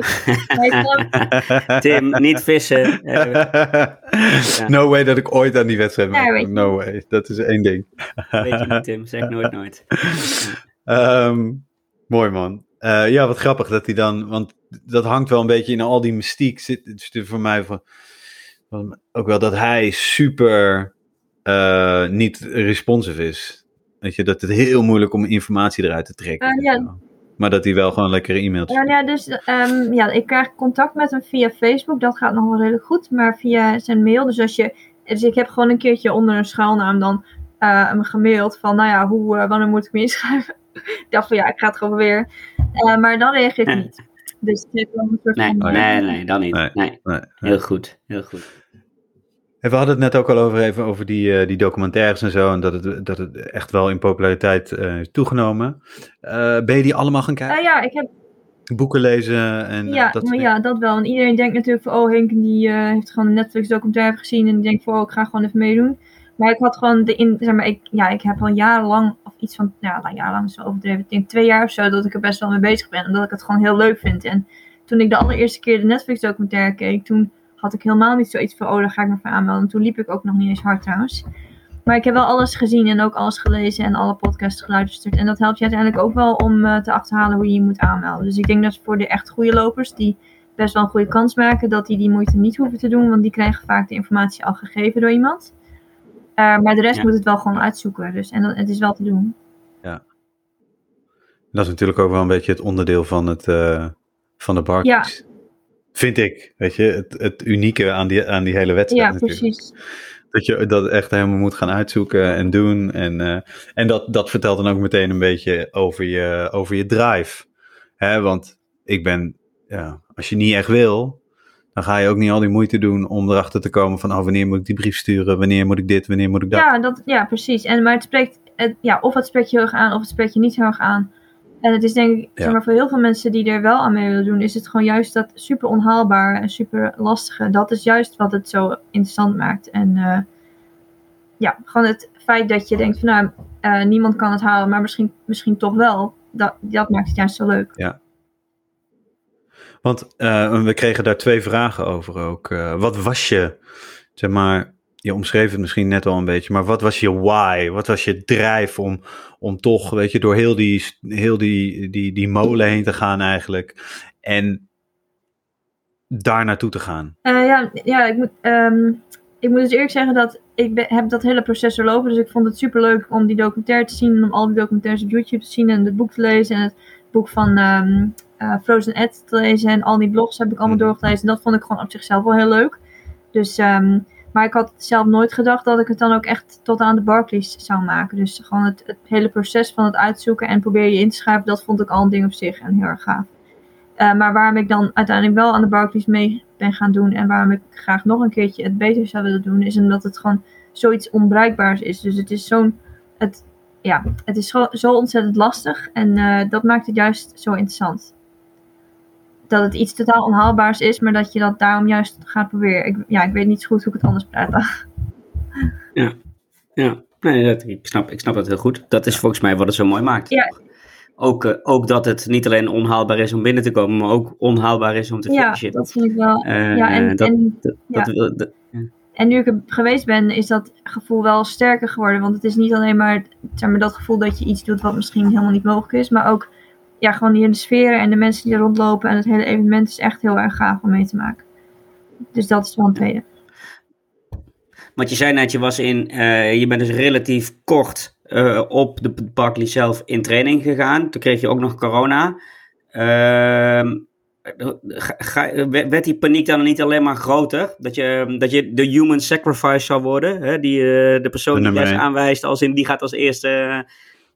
Tim, niet vissen. No way dat ik ooit aan die wedstrijd Ja, je. No way. Dat is één ding. weet je niet, Tim. Zeg nooit nooit. Ehm, mooi man. Eh, ja, wat grappig dat hij dan, want dat hangt wel een beetje in al die mystiek. Zit, zit voor mij voor, van- ook wel dat hij super eh, niet responsive is. Weet je, dat het heel moeilijk om informatie eruit te trekken. Ja. zo. Maar dat hij wel gewoon lekkere e-mails. Ja, ja, dus ehm, ja, ik krijg contact met hem via Facebook. Dat gaat nog wel redelijk goed. Maar via zijn mail. Dus, als je, dus ik heb gewoon een keertje onder een schuilnaam dan eh, hem gemaild. Van nou ja, hoe, eh, wanneer moet ik me inschrijven? ik dacht van ja, ik ga het gewoon weer. Eh, maar dan reageert hij niet. Dus het heeft wel een soort Nee, van... nee, nee, dan niet. Nee. Nee. Nee, Heel goed, heel goed. En we hadden het net ook al over, even over die, eh, die documentaires en zo. En dat het, dat het echt wel in populariteit eh, is toegenomen. Eh, ben je die allemaal gaan kijken? Ja, ik heb Boeken lezen en ja, dat soort maar ja, dat wel. En iedereen denkt natuurlijk van, oh Henk die heeft gewoon een Netflix documentaire gezien en die denkt van, oh ik ga gewoon even meedoen. Maar ik had gewoon de in, zeg maar, ik, ja, ik heb al jarenlang, of iets van, ja, nou, jarenlang is wel overdreven, ik denk twee jaar of zo, dat ik er best wel mee bezig ben. Omdat ik het gewoon heel leuk vind. En toen ik de allereerste keer de Netflix documentaire keek, toen had ik helemaal niet zoiets van, oh daar ga ik me voor aanmelden. En toen liep ik ook nog niet eens hard trouwens. Maar ik heb wel alles gezien en ook alles gelezen en alle podcasts geluisterd. En dat helpt je uiteindelijk ook wel om eh, te achterhalen hoe je je moet aanmelden. Dus ik denk dat voor de echt goede lopers, die best wel een goede kans maken, dat die die moeite niet hoeven te doen. Want die krijgen vaak de informatie al gegeven door iemand. Eh, maar de rest Ja. moet het wel gewoon uitzoeken. Dus, en dat, het is wel te doen. Dat is natuurlijk ook wel een beetje het onderdeel van, het, eh, van de Barclays. Vind ik, weet je, het, het unieke aan die, aan die hele wedstrijd Ja, natuurlijk. precies. Dat je dat echt helemaal moet gaan uitzoeken en doen. En, eh, en dat, dat vertelt dan ook meteen een beetje over je, over je drive. Hè, want ik ben, ja, als je niet echt wil, dan ga je ook niet al die moeite doen om erachter te komen van, oh, wanneer moet ik die brief sturen? Wanneer moet ik dit? Wanneer moet ik dat? Ja, dat, ja, precies. En, maar het spreekt, het, ja, of het spreekt je heel erg aan, of het spreekt je niet heel erg aan. En het is denk ik, Ja. zeg maar, voor heel veel mensen die er wel aan mee willen doen, is het gewoon juist dat super onhaalbare en super lastige. Dat is juist wat het zo interessant maakt. En eh, ja, gewoon het feit dat je denkt van nou, eh, niemand kan het halen, maar misschien, misschien toch wel. Dat, dat maakt het juist zo leuk. Want uh, we kregen daar twee vragen over ook. Wat was je, zeg maar, je omschreef het misschien net al een beetje, maar wat was je why? Wat was je drijf om, om toch, weet je, door heel die, heel die, die, die molen heen te gaan eigenlijk en daar naartoe te gaan? Uh, ja, ja, ik moet, um, ik moet dus eerlijk zeggen dat ik be, heb dat hele proces doorlopen, dus ik vond het super leuk om die documentaire te zien, om al die documentaires op YouTube te zien en het boek te lezen en het boek van um, uh, Frozen Ed te lezen en al die blogs heb ik allemaal mm. doorgelezen. En dat vond ik gewoon op zichzelf wel heel leuk. Dus, um, maar ik had zelf nooit gedacht dat ik het dan ook echt tot aan de Barclays zou maken. Dus gewoon het, het hele proces van het uitzoeken en proberen je in te schrijven, dat vond ik al een ding op zich en heel erg gaaf. Uh, maar waarom ik dan uiteindelijk wel aan de Barclays mee ben gaan doen en waarom ik graag nog een keertje het beter zou willen doen, is omdat het gewoon zoiets onbruikbaars is. Dus het is zo'n, het, ja, het is zo, zo ontzettend lastig en uh, dat maakt het juist zo interessant dat het iets totaal onhaalbaars is, maar dat je dat daarom juist gaat proberen. Ik, ja, ik weet niet zo goed hoe ik het anders praat. Ja, ja. Nee, dat, ik, snap, ik snap dat heel goed. Dat is volgens mij wat het zo mooi maakt. Ja. Ook, uh, ook dat het niet alleen onhaalbaar is om binnen te komen, maar ook onhaalbaar is om te finishen. Ja, dat vind ik wel. Uh, ja, en, dat, en, dat, ja. Dat, en nu ik er geweest ben, is dat gevoel wel sterker geworden. Want het is niet alleen maar, zeg maar dat gevoel dat je iets doet wat misschien helemaal niet mogelijk is, maar ook ja, gewoon hier de sfeer en de mensen die er rondlopen en het hele evenement is echt heel erg gaaf om mee te maken. Dus dat is wel een tweede. Want je zei net, je, was in, uh, je bent dus relatief kort uh, op de Barclay zelf in training gegaan. Toen kreeg je ook nog corona. Uh, ga, werd die paniek dan niet alleen maar groter? Dat je, dat je de human sacrifice zou worden? Hè? Die, uh, de persoon die je aanwijst als in die gaat als eerste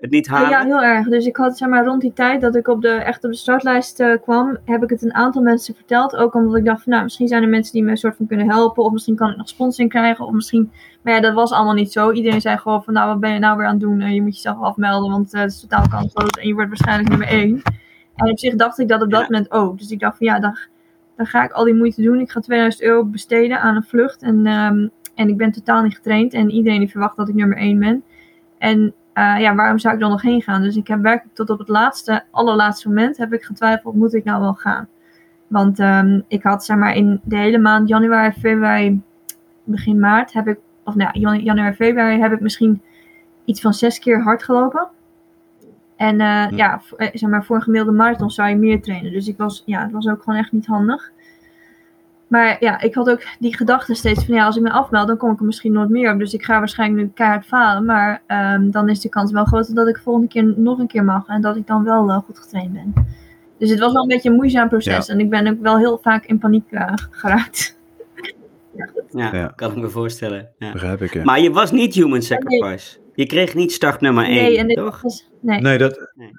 het niet halen? Ja, heel erg. Dus ik had zeg maar rond die tijd dat ik op de, echt op de startlijst uh, kwam, heb ik het een aantal mensen verteld. Ook omdat ik dacht van nou, misschien zijn er mensen die me een soort van kunnen helpen. Of misschien kan ik nog sponsoring krijgen. Of misschien, maar ja, dat was allemaal niet zo. Iedereen zei gewoon van nou, wat ben je nou weer aan het doen? Uh, je moet jezelf afmelden, want uh, het is totaal kansloos. En je wordt waarschijnlijk nummer één. En op zich dacht ik dat op dat moment ook. Dus ik dacht van ja, dan, dan ga ik al die moeite doen. Ik ga 2000 euro besteden aan een vlucht. En, um, en ik ben totaal niet getraind. En iedereen die verwacht dat ik nummer één ben. En uh, ja, waarom zou ik dan nog heen gaan? Dus ik heb werkelijk tot op het laatste, allerlaatste moment heb ik getwijfeld, moet ik nou wel gaan? Want um, ik had zeg maar in de hele maand januari, februari, begin maart heb ik, of nou januari, februari heb ik misschien iets van zes keer hard gelopen. En uh, ja, ja voor, zeg maar voor een gemiddelde marathon zou je meer trainen. Dus ik was, ja, het was ook gewoon echt niet handig. Maar ja, ik had ook die gedachte steeds van ja, als ik me afmeld, dan kom ik er misschien nooit meer op. Dus ik ga waarschijnlijk nu keihard falen. Maar um, dan is de kans wel groter dat ik volgende keer nog een keer mag. En dat ik dan wel uh, goed getraind ben. Dus het was wel een beetje een moeizaam proces. Ja. En ik ben ook wel heel vaak in paniek uh, geraakt. ja, ja, ja, kan ik me voorstellen. Ja. Begrijp ik, ja. Maar je was niet human sacrifice. Nee. Je kreeg niet start nummer 1, nee, en toch? Was, nee. nee, dat... Nee.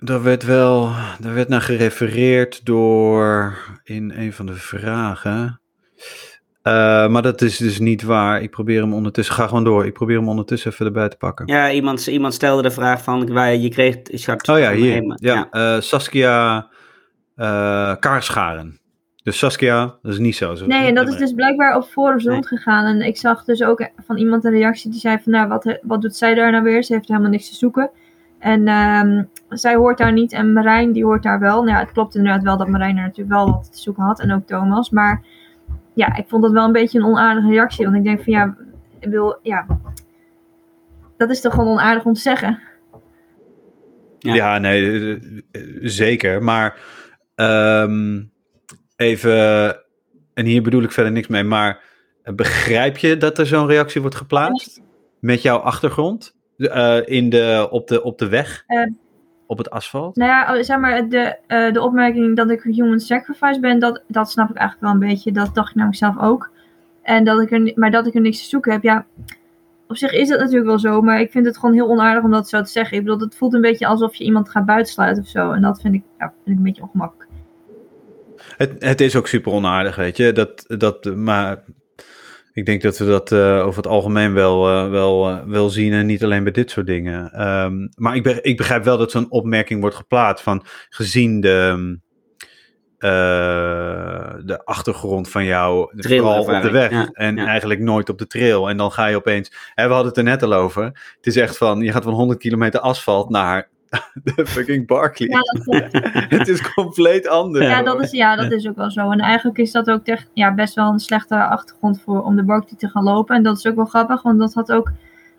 Daar werd wel, daar werd naar gerefereerd door in een van de vragen. Uh, maar dat is dus niet waar. Ik probeer hem ondertussen, ga gewoon door. Ik probeer hem ondertussen even erbij te pakken. Ja, iemand, iemand stelde de vraag van, waar je kreeg schat. Oh ja, hier. Ja, ja. Uh, Saskia uh, Kaarscharen. Dus Saskia, dat is niet zo. zo nee, en dat is dus blijkbaar op forums nee. rondgegaan. En ik zag dus ook van iemand een reactie die zei van, nou, wat, wat doet zij daar nou weer? Ze heeft helemaal niks te zoeken. En um, zij hoort daar niet en Marijn die hoort daar wel. Nou ja, het klopt inderdaad wel dat Marijn er natuurlijk wel wat te zoeken had en ook Thomas. Maar ja, ik vond dat wel een beetje een onaardige reactie. Want ik denk van ja, ik wil, ja, dat is toch gewoon onaardig om te zeggen. Ja, ja nee, zeker. Maar um, even, en hier bedoel ik verder niks mee, maar begrijp je dat er zo'n reactie wordt geplaatst met jouw achtergrond? Uh, in de, op, de, op de weg? Uh, op het asfalt? Nou ja, zeg maar, de, uh, de opmerking dat ik human sacrifice ben, dat, dat snap ik eigenlijk wel een beetje. Dat dacht ik namelijk zelf ook. En dat ik er, maar dat ik er niks te zoeken heb, ja. Op zich is dat natuurlijk wel zo, maar ik vind het gewoon heel onaardig om dat zo te zeggen. Ik bedoel, het voelt een beetje alsof je iemand gaat buitensluiten of zo. En dat vind ik, ja, vind ik een beetje ongemakkelijk. Het, het is ook super onaardig, weet je. Dat, dat, maar ik denk dat we dat uh, over het algemeen wel, uh, wel, uh, wel zien en niet alleen bij dit soort dingen. Um, maar ik, be ik, begrijp wel dat zo'n opmerking wordt geplaatst van gezien de, de achtergrond van jou, vooral op de weg ja, en ja. eigenlijk nooit op de trail. En dan ga je opeens, hè, we hadden het er net al over, het is echt van, je gaat van 100 kilometer asfalt naar de fucking Barkley. Ja, dat klopt. het is compleet anders. Ja, dat is, ja, dat is ook wel zo. En eigenlijk is dat ook echt, ja, best wel een slechte achtergrond voor om de Barkley te gaan lopen. En dat is ook wel grappig, want dat had ook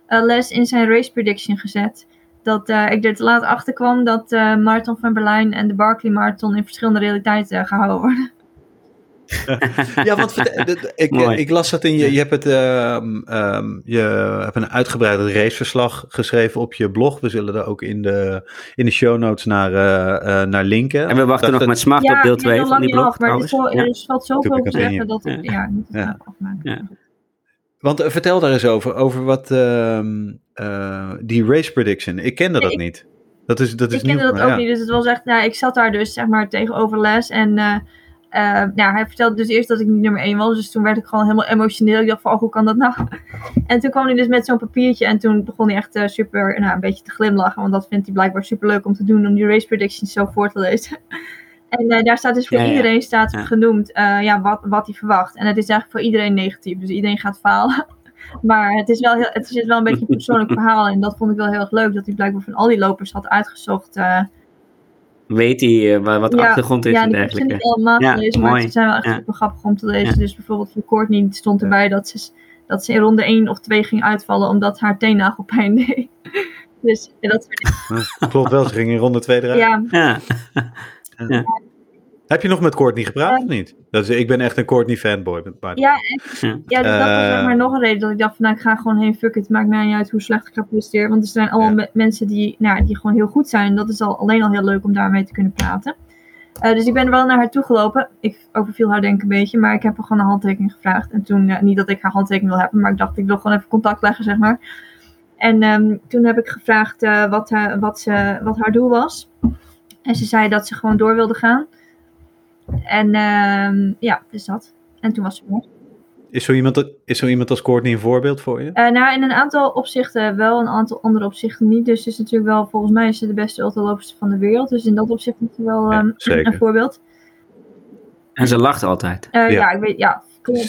eh, Les in zijn race prediction gezet. Dat eh, ik er te laat achter kwam dat eh Marathon van Berlijn en de Barkley Marathon in verschillende realiteiten gehouden worden. Ja, want ik, ik las dat in je. Je hebt, het, ehm, ehm, je hebt een uitgebreid raceverslag geschreven op je blog. We zullen er ook in de, in de show notes naar, eh, eh, naar linken. En we wachten Dat nog het- met smart op deel 2 nog van lang die blog af, maar er, is wel- Ja. er valt zoveel te het zeggen dat ik, Ja. ja, niet Ja. ja. afmaken. Ja. Want eh, vertel daar eens over, over wat ehm, eh, die race prediction. Ik kende dat Ik- niet. Dat is, dat is ik kende nieuw dat ook niet, dus het was echt, nou, ik zat daar dus zeg maar tegenover Les en eh, nou, hij vertelde dus eerst dat ik niet nummer 1 was, dus toen werd ik gewoon helemaal emotioneel. Ik dacht van, oh, hoe kan dat nou? En toen kwam hij dus met zo'n papiertje en toen begon hij echt eh, super, nou, een beetje te glimlachen, want dat vindt hij blijkbaar super leuk om te doen, om die race predictions zo voor te lezen. En eh, daar staat dus voor Ja, ja. iedereen staat Ja. genoemd ja, wat, wat hij verwacht. En het is eigenlijk voor iedereen negatief, dus iedereen gaat falen. Maar het is wel, heel, het is wel een beetje een persoonlijk verhaal. En dat vond ik wel heel erg leuk. Dat hij blijkbaar van al die lopers had uitgezocht. Eh, Weet hij eh, wa- wat de Ja, achtergrond is ja, en die heb ik dergelijke. allemaal Ja. Maar mooi. ze zijn wel echt Ja. super grappig om te lezen. Ja. Dus bijvoorbeeld voor Courtney stond erbij dat ze, dat ze in ronde 1 of 2 ging uitvallen. Omdat haar teennagel pijn deed. Dus ja, dat soort ja. Klopt wel, ze ging in ronde 2 eruit. Ja, Ja. Heb je nog met Courtney gepraat of niet? Dat is, ik ben echt een Courtney fanboy. ja, en, ja dus dat was Eh. zeg maar nog een reden dat ik dacht van nou ik ga gewoon heen, fuck it, het maakt mij niet uit hoe slecht ik ga presteren. Want er zijn allemaal Ja. mensen die, nou, die gewoon heel goed zijn. Dat is al, alleen al heel leuk om daarmee te kunnen praten. Eh, dus ik ben wel naar haar toe gelopen. Ik overviel haar denk ik een beetje, maar ik heb haar gewoon een handtekening gevraagd. En toen, eh, niet dat ik haar handtekening wil hebben, maar ik dacht ik wil gewoon even contact leggen, zeg maar. En ehm, toen heb ik gevraagd eh, wat, eh, wat, ze, wat haar doel was. En ze zei dat ze gewoon door wilde gaan. En ehm, ja, dus dat. En toen was ze weg. Is, zo iemand, is zo iemand als Courtney een voorbeeld voor je? Eh, nou, in een aantal opzichten wel, een aantal andere opzichten niet. Dus het is natuurlijk wel, volgens mij is ze de beste ultraloopster van de wereld. Dus in dat opzicht is ze wel Ja, ehm, een voorbeeld. En ze lacht altijd. Eh, Ja. ja. ik weet, ja,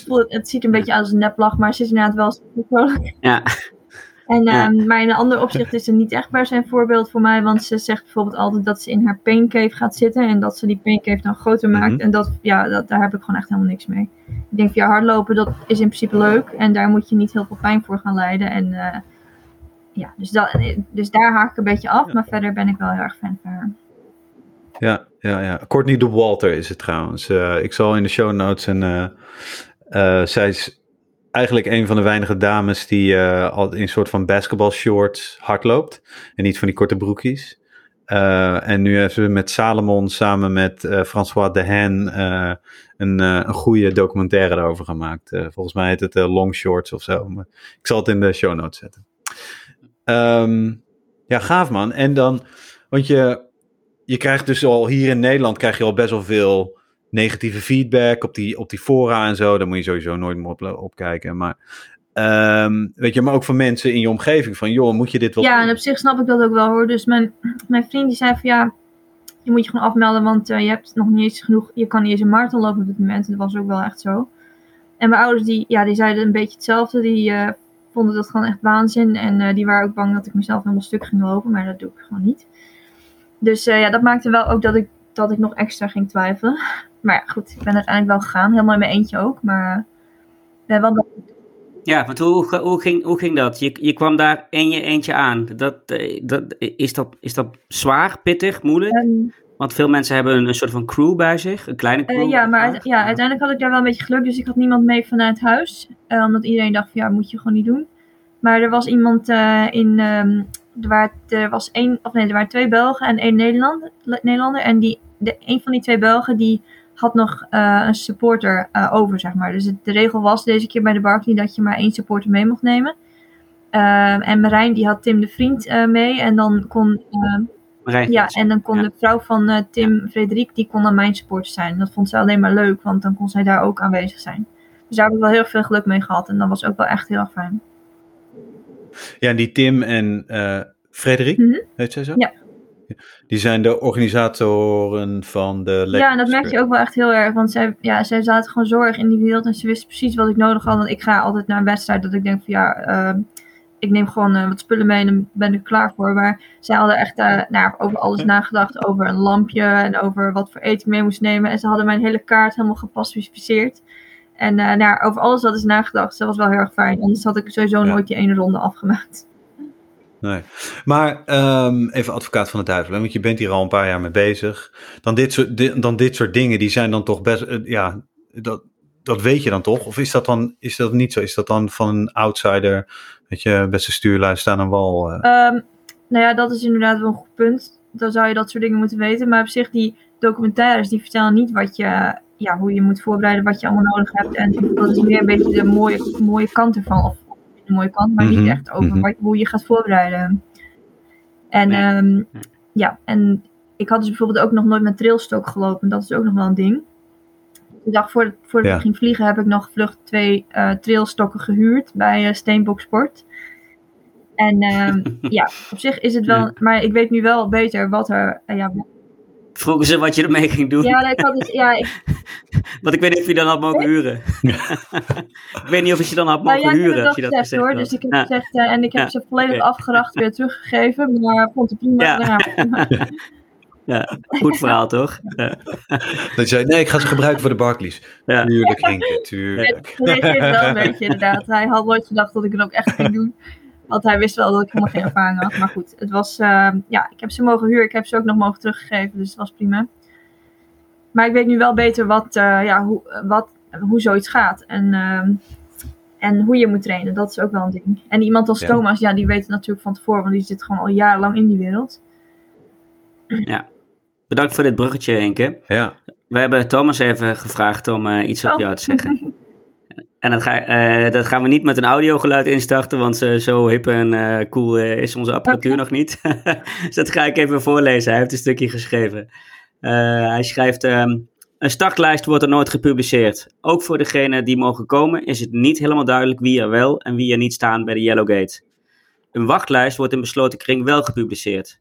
voel het, het ziet een beetje uit als een neplach, maar ze is inderdaad wel. Ja. En, Ja. ehm, Maar in een ander opzicht is ze niet echt se een voorbeeld voor mij. Want ze zegt bijvoorbeeld altijd dat ze in haar paincave gaat zitten. En dat ze die paincave dan groter maakt. Mhm. En dat, ja, dat, daar heb ik gewoon echt helemaal niks mee. Ik denk, ja, hardlopen, dat is in principe leuk. En daar moet je niet heel veel pijn voor gaan leiden. En eh, ja, dus, dat, dus daar haak ik een beetje af. Ja. Maar verder ben ik wel heel erg fan van haar. Ja, ja, ja. Courtney de Walter is het trouwens. Eh, ik zal in de show notes en eh, eh, zij is eigenlijk een van de weinige dames die eh, al in een soort van basketball shorts hardloopt en niet van die korte broekjes. Eh, en nu heeft ze met Salomon samen met eh, François Dehaene eh, een, een goede documentaire daarover gemaakt. Volgens mij heet het Long Shorts of zo. Ik zal het in de show notes zetten. Ehm, ja, gaaf man. En dan, want je, je krijgt dus al hier in Nederland krijg je al best wel veel negatieve feedback op die, op die fora en zo. Daar moet je sowieso nooit meer op, op kijken. Maar, ehm, weet je, maar ook van mensen in je omgeving van, joh, moet je dit wel Ja, en op zich snap ik dat ook wel hoor. Dus mijn, mijn vriend die zei van ja, je moet je gewoon afmelden, want eh, je hebt nog niet eens genoeg, je kan niet eens een marathon lopen op dit moment. En dat was ook wel echt zo. En mijn ouders die, ja, die zeiden een beetje hetzelfde. Die eh, vonden dat gewoon echt waanzin. En eh, die waren ook bang dat ik mezelf helemaal stuk ging lopen, maar dat doe ik gewoon niet. Dus ja, dat maakte wel ook dat ik, dat ik nog extra ging twijfelen. Maar ja, goed, ik ben uiteindelijk wel gegaan. Helemaal in mijn eentje ook. Maar eh, ben wel Ja, want hoe, hoe, ging, hoe ging dat? Je, je kwam daar in je eentje aan. Dat, eh, dat, is, dat, is dat zwaar, pittig, moeilijk? Ehm, Want veel mensen hebben een, een soort van crew bij zich, een kleine Eh, crew. ja, maar uit- ja, uiteindelijk had ik daar wel een beetje geluk. Dus ik had niemand mee vanuit huis. Eh, omdat iedereen dacht van ja, moet je gewoon niet doen. Maar er was iemand eh, in. ehm, er, waren, er was één, of nee, er waren twee Belgen en één Nederlander. Nederlander en die, de, een van die twee Belgen die had nog eh, een supporter eh, over, zeg maar. Dus het- de regel was deze keer bij de Barkley dat je maar één supporter mee mocht nemen. Ehm, en Marijn die had Tim de Vriend eh, mee. En dan kon ehm, Marijn, ja, en dan kon Ja. de vrouw van Tim, Frederik, die kon dan mijn supporter zijn. Dat vond ze alleen maar leuk, want dan kon zij daar ook aanwezig zijn. Dus daar heb ik wel heel veel geluk mee gehad. En dat was ook wel echt heel erg fijn. Ja, en die Tim en eh Frederik, Mhm. heet zij zo? Ja. Die zijn de organisatoren van de Ja, en dat merk je ook wel echt heel erg. Want zij, ja, zij zaten gewoon zorg in die wereld. En ze wisten precies wat ik nodig had. Want ik ga altijd naar een wedstrijd dat ik denk van ja, ehm, ik neem gewoon eh, wat spullen mee en dan ben ik klaar voor. Maar zij hadden echt eh, nou, over alles nagedacht. Over een lampje en over wat voor eten ik mee moest nemen. En ze hadden mijn hele kaart helemaal gepacificeerd. En eh, nou, over alles dat is nagedacht. Dat was wel heel erg fijn. Anders had ik sowieso Ja. nooit die ene ronde afgemaakt. Nee. Maar ehm, even advocaat van de duivel, hè, want je bent hier al een paar jaar mee bezig. Dan dit soort, di- dan dit soort dingen, die zijn dan toch best, eh, ja, dat, dat weet je dan toch? Of is dat dan is dat niet zo? Is dat dan van een outsider, weet je, beste stuurlui staan een wal? eh? Ehm, nou ja, dat is inderdaad wel een goed punt. Dan zou je dat soort dingen moeten weten. Maar op zich, die documentaires, die vertellen niet wat je, ja, hoe je moet voorbereiden, wat je allemaal nodig hebt. En dat is meer een beetje de mooie, mooie kant ervan. Of de mooie kant, maar Mhm, niet echt over mhm. wat, hoe je gaat voorbereiden. En Nee. ehm, ja, en ik had dus bijvoorbeeld ook nog nooit met trailstok gelopen. Dat is ook nog wel een ding. De dag voordat, voordat Ja. ik ging vliegen heb ik nog vlucht twee eh trailstokken gehuurd bij eh Steenbok Sport. En ehm, ja, op zich is het wel, Ja. maar ik weet nu wel beter wat er, eh, ja, Vroegen ze wat je ermee ging doen. ja, nee, ik had dus, ja, ik, Want ik weet niet of je dan had mogen huren. ik weet niet of je ze dan had nou, mogen ja, huren. het als je dat gezegd hoor, had. dus ik heb Ja. gezegd, eh, en ik heb Ja, ze volledig oké. afgeracht weer teruggegeven, maar vond het prima. Ja. Goed verhaal toch? Dat je zei, nee, ik ga ze gebruiken voor de Barclays. Ja. Tuurlijk, Rinke, tuurlijk. Hij reageerde wel een beetje inderdaad. Hij had nooit gedacht dat ik het ook echt ging doen. Want hij wist wel dat ik helemaal geen ervaring had. Maar goed, het was, ehm, ja, ik heb ze mogen huren. Ik heb ze ook nog mogen teruggegeven. Dus het was prima. Maar ik weet nu wel beter wat, eh, ja, hoe, wat, hoe zoiets gaat. En, ehm, en hoe je moet trainen. Dat is ook wel een ding. En iemand als Ja. Thomas, ja, die weet het natuurlijk van tevoren. Want die zit gewoon al jarenlang in die wereld. Bedankt voor dit bruggetje, Henke. Ja, We hebben Thomas even gevraagd om eh, iets over Oh. jou te zeggen. En dat, ga, eh, dat gaan we niet met een audiogeluid instarten, want zo hip en eh, cool eh, is onze apparatuur nog niet. dus dat ga ik even voorlezen. Hij heeft een stukje geschreven. Hij schrijft: ehm, Een startlijst wordt er nooit gepubliceerd. Ook voor degenen die mogen komen is het niet helemaal duidelijk wie er wel en wie er niet staan bij de Yellow Gate. Een wachtlijst wordt in besloten kring wel gepubliceerd.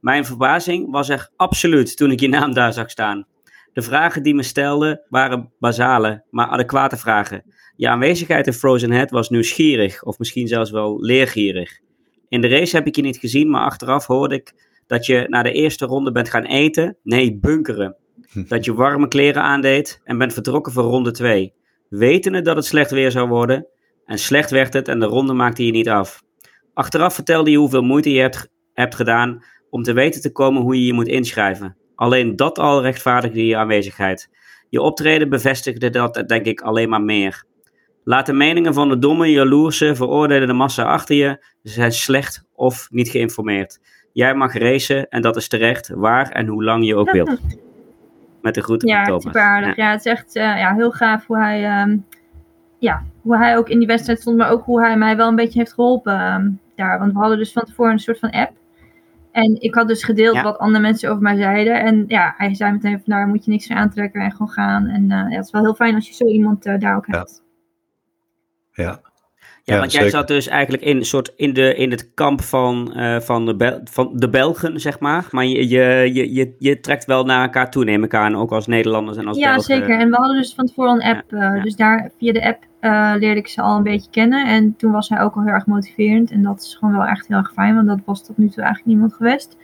Mijn verbazing was er absoluut toen ik je naam daar zag staan. De vragen die me stelden waren basale, maar adequate vragen. Je aanwezigheid in Frozen Head was nieuwsgierig, of misschien zelfs wel leergierig. In de race heb ik je niet gezien, maar achteraf hoorde ik dat je na de eerste ronde bent gaan eten, nee, bunkeren. Dat je warme kleren aandeed en bent vertrokken voor ronde 2. Wetende dat het slecht weer zou worden. En slecht werd het en de ronde maakte je niet af. Achteraf vertelde je hoeveel moeite je hebt, hebt gedaan om te weten te komen hoe je je moet inschrijven. Alleen dat al rechtvaardigde je aanwezigheid. Je optreden bevestigde dat, denk ik, alleen maar meer. Laat de meningen van de domme, jaloerse, veroordeelde massa achter je. Ze zijn slecht of niet geïnformeerd. Jij mag racen en dat is terecht, waar en hoe lang je ook wilt. Met de groeten Ja, van Thomas. super aardig. Ja. het is echt eh, ja, heel gaaf hoe hij, ehm, ja, hoe hij ook in die wedstrijd stond, maar ook hoe hij mij wel een beetje heeft geholpen ehm, daar. Want we hadden dus van tevoren een soort van app. En ik had dus gedeeld Ja. wat andere mensen over mij zeiden. En ja, hij zei meteen van daar moet je niks meer aantrekken en gewoon gaan. En eh, ja, het is wel heel fijn als je zo iemand eh, daar ook Ja. hebt. Ja. Ja, Ja, want jij zeker. zat dus eigenlijk in, soort in, de, in het kamp van, eh, van, de Bel- van de Belgen, zeg maar. Maar je, je, je, je, je trekt wel naar elkaar toe, neem ik aan. Ook als Nederlanders en als Ja, Belgen. zeker. En we hadden dus van tevoren een app. eh, ja. Dus daar via de app eh, leerde ik ze al een beetje kennen. En toen was hij ook al heel erg motiverend. En dat is gewoon wel echt heel erg fijn, want dat was tot nu toe eigenlijk niemand geweest.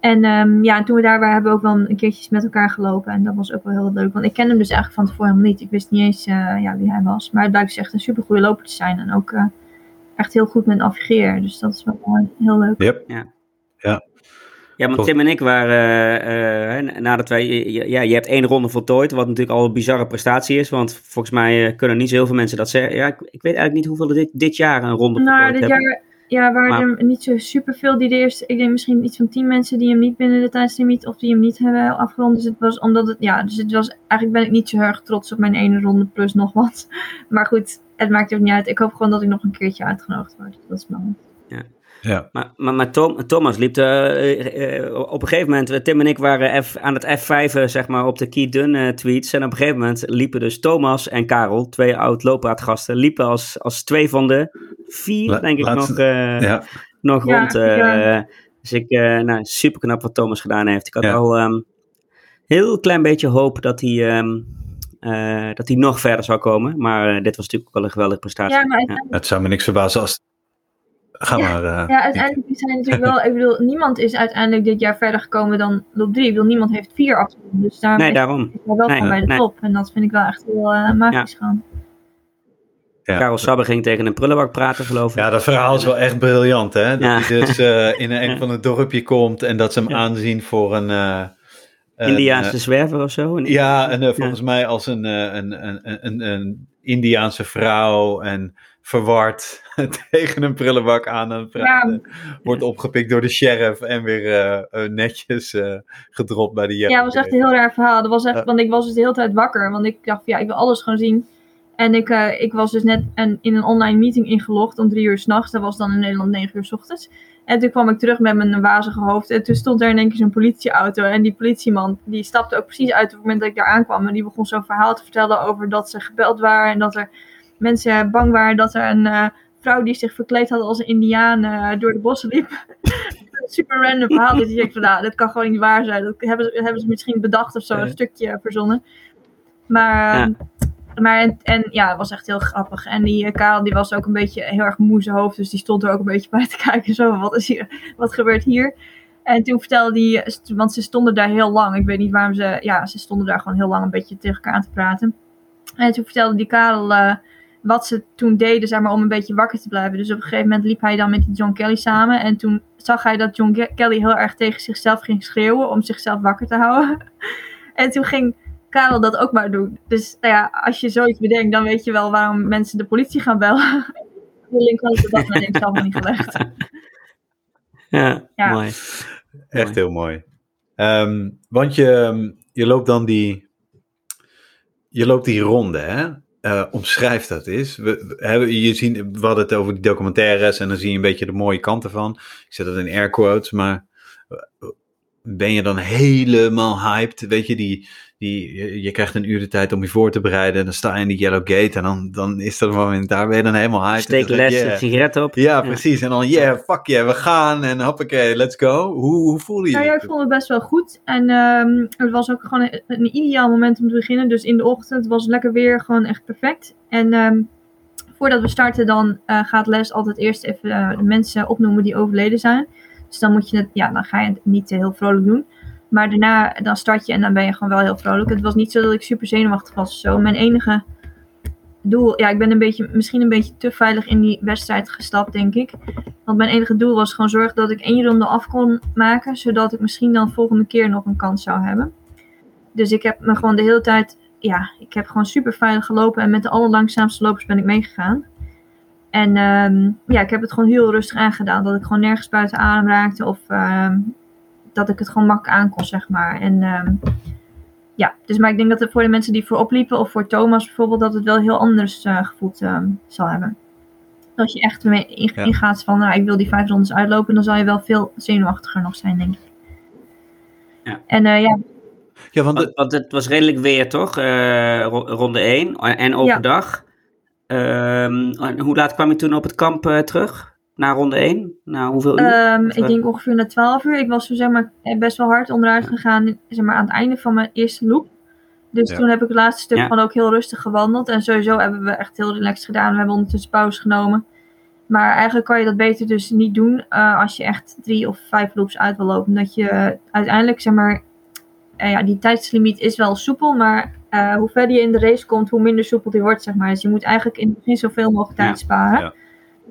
En ehm, ja, en toen we daar waren, hebben we ook wel een keertjes met elkaar gelopen. En dat was ook wel heel leuk. Want ik kende hem dus eigenlijk van tevoren helemaal niet. Ik wist niet eens eh, ja, wie hij was. Maar het blijkt dus echt een super goede loper te zijn. En ook eh, echt heel goed met navigeren. Dus dat is wel heel leuk. Yep. Ja, want Toch. Tim en ik waren, eh, eh, nadat wij, ja, je hebt één ronde voltooid, wat natuurlijk al een bizarre prestatie is, want volgens mij eh, kunnen niet zo heel veel mensen dat zeggen. Ja, ik, ik weet eigenlijk niet hoeveel er dit, dit jaar een ronde Nou, voltooid dit hebben. jaar ja, waren Maar- er niet zo superveel die de eerste... Ik denk misschien iets van tien mensen die hem niet binnen de tijdslimiet... of die hem niet hebben afgerond. Dus het was omdat het... Ja, dus het was... Eigenlijk ben ik niet zo heel erg trots op mijn ene ronde plus nog wat. Maar goed, het maakt ook niet uit. Ik hoop gewoon dat ik nog een keertje uitgenodigd word. Dat is belangrijk. Ja. Maar, maar, maar Tom, Thomas liep eh, op een gegeven moment, Tim en ik waren F, aan het F5'en, zeg maar, op de Key Dun eh, tweets. En op een gegeven moment liepen dus Thomas en Karel, twee oud-loopraadgasten, liepen als, als twee van de vier, La- denk ik, laatste- nog, eh, ja. nog Ja, rond. eh, ja. Dus ik, eh nou, super knap wat Thomas gedaan heeft. Ik had Ja. al een heel klein beetje hoop dat hij, ehm, eh, dat hij nog verder zou komen. Maar eh, dit was natuurlijk ook wel een geweldige prestatie. Ja, maar Ja. Het zou me niks verbazen als, Ga maar. eh, Ja, uiteindelijk zijn natuurlijk wel, ik bedoel, niemand is uiteindelijk dit jaar verder gekomen dan op drie. Ik bedoel, niemand heeft vier afgelopen. Dus daar Nee, daarom. wel Nee, gewoon bij de nee. top. En dat vind ik wel echt heel magisch gaan. Ja. Karel Sabbe ging tegen een prullenbak praten, geloof ik. Ja, dat verhaal is wel echt briljant, hè? Dat Ja. hij dus eh, in een van het dorpje komt en dat ze hem Ja. aanzien voor een... eh, Indiaanse eh, zwerver of zo. Een- ja, en volgens mij als een, eh, een, een, een, een, Indiaanse vrouw en verward tegen een prullenbak aan het praten. Wordt opgepikt door de sheriff en weer netjes eh, gedropt bij de Ja, het was echt een heel raar verhaal. Dat was echt, want ik was dus de hele tijd wakker. Want ik dacht, ja, ik wil alles gewoon zien. En ik, eh, ik was dus net een, in een online meeting ingelogd om drie uur s'nachts. Dat was dan in Nederland negen uur s ochtends. En toen kwam ik terug met mijn wazige hoofd. En toen stond er in één keer zo'n politieauto. En die politieman, die stapte ook precies uit op het moment dat ik daar aankwam. En die begon zo'n verhaal te vertellen over dat ze gebeld waren. En dat er mensen bang waren dat er een eh, vrouw die zich verkleed had als een indiaan eh, door de bossen liep. Een super random verhaal. Dat je denkt van, nou, dat kan gewoon niet waar zijn. Dat hebben ze, hebben ze misschien bedacht of zo, een stukje verzonnen. Maar, Ja. Maar en, ja, het was echt heel grappig. En die eh, Karel, die was ook een beetje heel erg moe zijn hoofd. Dus die stond er ook een beetje bij te kijken. Zo, wat, is hier, wat gebeurt hier? En toen vertelde hij, want ze stonden daar heel lang. Ik weet niet waarom ze, ja, ze stonden daar gewoon heel lang een beetje tegen elkaar aan te praten. En toen vertelde die Karel eh, wat ze toen deden, zeg maar, om een beetje wakker te blijven. Dus op een gegeven moment liep hij dan met die John Kelly samen. En toen zag hij dat John Ke- Kelly heel erg tegen zichzelf ging schreeuwen om zichzelf wakker te houden. En toen ging Karel dat ook maar doen. Dus nou ja, als je zoiets bedenkt, dan weet je wel waarom mensen de politie gaan bellen. De link de dag nadien zelf nog niet gelegd. Ja, Ja. mooi. Echt heel mooi. Ehm, want je, je loopt dan die, je loopt die ronde, hè? Eh, omschrijf dat eens. We, we, hebben, je zien, we hadden het over die documentaires en dan zie je een beetje de mooie kanten van. Ik zet het in air quotes, maar ben je dan helemaal hyped? Weet je, die, die, je, je krijgt een uur de tijd om je voor te bereiden. En dan sta je in die Yellow Gate en dan, dan is dat een moment, daar ben je dan helemaal hyped. Steek les, je, een sigaret op. Ja, precies. En dan, yeah, fuck yeah, we gaan en hoppakee, let's go. Hoe, hoe voelde je Nou ja, je? ik vond het best wel goed. En ehm, het was ook gewoon een, een ideaal moment om te beginnen. Dus in de ochtend was het lekker weer, gewoon echt perfect. En ehm, voordat we starten, dan eh, gaat Les altijd eerst even eh, de mensen opnoemen die overleden zijn. Dus dan moet je het, ja, dan ga je het niet heel vrolijk doen. Maar daarna, dan start je en dan ben je gewoon wel heel vrolijk. Het was niet zo dat ik super zenuwachtig was zo. Mijn enige doel, ja, ik ben een beetje, misschien een beetje te veilig in die wedstrijd gestapt, denk ik. Want mijn enige doel was gewoon zorgen dat ik één ronde af kon maken, zodat ik misschien dan volgende keer nog een kans zou hebben. Dus ik heb me gewoon de hele tijd, ja, ik heb gewoon super veilig gelopen en met de allerlangzaamste lopers ben ik meegegaan. En ehm, ja, ik heb het gewoon heel rustig aangedaan, dat ik gewoon nergens buiten adem raakte of ehm, dat ik het gewoon makkelijk aan kon, zeg maar. En ehm, ja, dus maar ik denk dat het voor de mensen die voorop liepen of voor Thomas bijvoorbeeld, dat het wel heel anders eh, gevoeld ehm, zal hebben. Als je echt mee in- Ja. ingaat van, nou, ik wil die vijf rondes uitlopen, dan zal je wel veel zenuwachtiger nog zijn, denk ik. Ja. En eh, ja, Ja, want de- Want, want het was redelijk weer, toch? Eh, ro- ronde 1 en overdag. En hoe laat kwam je toen op het kamp eh, terug? Na ronde 1? Na hoeveel uur? Ehm, ik eh, denk ongeveer na 12 uur. Ik was zo, zeg maar, eh, best wel hard onderuit gegaan zeg maar, aan het einde van mijn eerste loop. Dus Ja. toen heb ik het laatste stuk Ja. gewoon ook heel rustig gewandeld. En sowieso hebben we echt heel relaxed gedaan. We hebben ondertussen pauze genomen. Maar eigenlijk kan je dat beter dus niet doen eh, als je echt drie of vijf loops uit wil lopen. Dat je uiteindelijk, zeg maar, eh, ja, die tijdslimiet is wel soepel. Maar eh, hoe verder je in de race komt, hoe minder soepel die wordt, zeg maar. Dus je moet eigenlijk in het begin zoveel mogelijk tijd Ja. sparen. Ja.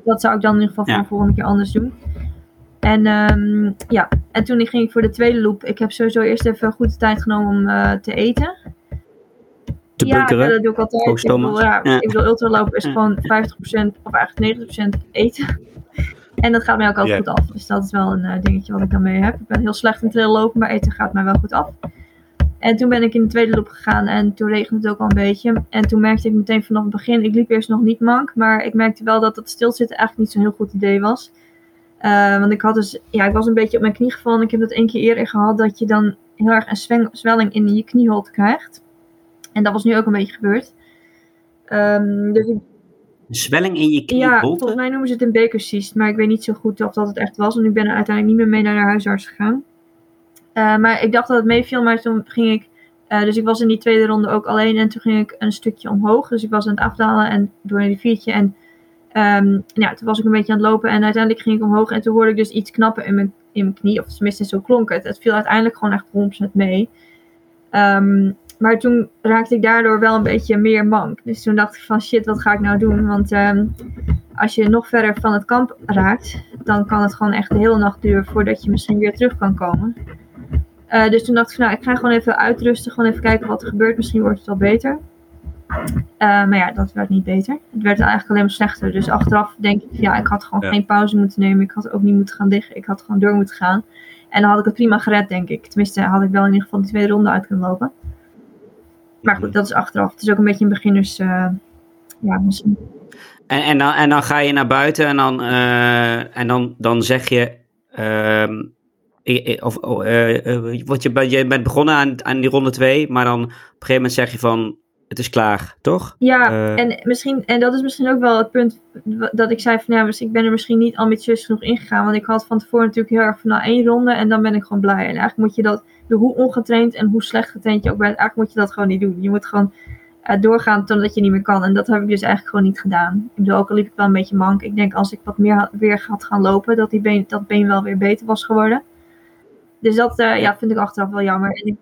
Dat zou ik dan in ieder geval voor Ja. de volgende keer anders doen. En ehm, ja, en toen ging ik voor de tweede loop. Ik heb sowieso eerst even goed de tijd genomen om eh, te eten. te ja, bunkeren? dat doe ik altijd. Ik bedoel, Thomas. ja, ik bedoel, ultralopen is gewoon 50% of eigenlijk 90% eten. En dat gaat mij ook altijd goed af. Dus dat is wel een eh, dingetje wat ik dan mee heb. Ik ben heel slecht in trail lopen, maar eten gaat mij wel goed af. En toen ben ik in de tweede loop gegaan en toen regende het ook al een beetje. En toen merkte ik meteen vanaf het begin, ik liep eerst nog niet mank, maar ik merkte wel dat het stilzitten eigenlijk niet zo'n heel goed idee was. Eh, want ik had dus, ja, ik was een beetje op mijn knie gevallen. Ik heb dat één keer eerder gehad, dat je dan heel erg een zwelling in je knieholte krijgt. En dat was nu ook een beetje gebeurd. Ehm, dus ik Een zwelling in je ja, knieholte? volgens mij noemen ze het een bekercyst, maar ik weet niet zo goed of dat het echt was. Want ik ben er uiteindelijk niet meer mee naar de huisarts gegaan. Eh, maar ik dacht dat het meeviel, maar toen ging ik... eh, dus ik was in die tweede ronde ook alleen en toen ging ik een stukje omhoog. Dus ik was aan het afdalen en door een riviertje. En Ehm, ja, toen was ik een beetje aan het lopen en uiteindelijk ging ik omhoog en toen hoorde ik dus iets knappen in mijn, in mijn knie. Of tenminste, zo klonk het. Het viel uiteindelijk gewoon echt 100% mee. Ehm, maar toen raakte ik daardoor wel een beetje meer mank. Dus toen dacht ik van shit, wat ga ik nou doen? Want ehm, als je nog verder van het kamp raakt, dan kan het gewoon echt de hele nacht duren voordat je misschien weer terug kan komen. Eh, dus toen dacht ik van nou, ik ga gewoon even uitrusten, gewoon even kijken wat er gebeurt. Misschien wordt het wel beter. Eh, maar ja, dat werd niet beter. Het werd eigenlijk alleen maar slechter. Dus achteraf denk ik, ja, ik had gewoon Ja. geen pauze moeten nemen. Ik had ook niet moeten gaan liggen. Ik had gewoon door moeten gaan. En dan had ik het prima gered, denk ik. Tenminste, had ik wel in ieder geval de tweede ronde uit kunnen lopen. Maar goed, dat is achteraf. Het is ook een beetje een beginners... eh, ja, misschien. En, en, dan, en dan ga je naar buiten en dan, en dan, dan zeg je. ehm, of, wat je, bij- je bent begonnen aan, aan die ronde 2, maar dan op een gegeven moment zeg je van. Het is klaar, toch? Ja, Eh. en, misschien, en dat is misschien ook wel het punt dat ik zei van ja, dus ik ben er misschien niet ambitieus genoeg ingegaan. Want ik had van tevoren natuurlijk heel erg van nou één ronde en dan ben ik gewoon blij. En eigenlijk moet je dat, hoe ongetraind en hoe slecht getraind je ook bent, eigenlijk moet je dat gewoon niet doen. Je moet gewoon eh, doorgaan totdat je niet meer kan. En dat heb ik dus eigenlijk gewoon niet gedaan. Ik bedoel, ook al liep ik wel een beetje mank. Ik denk als ik wat meer had, weer had gaan lopen, dat die been, dat been wel weer beter was geworden. Dus dat eh, ja, vind ik achteraf wel jammer. En ik,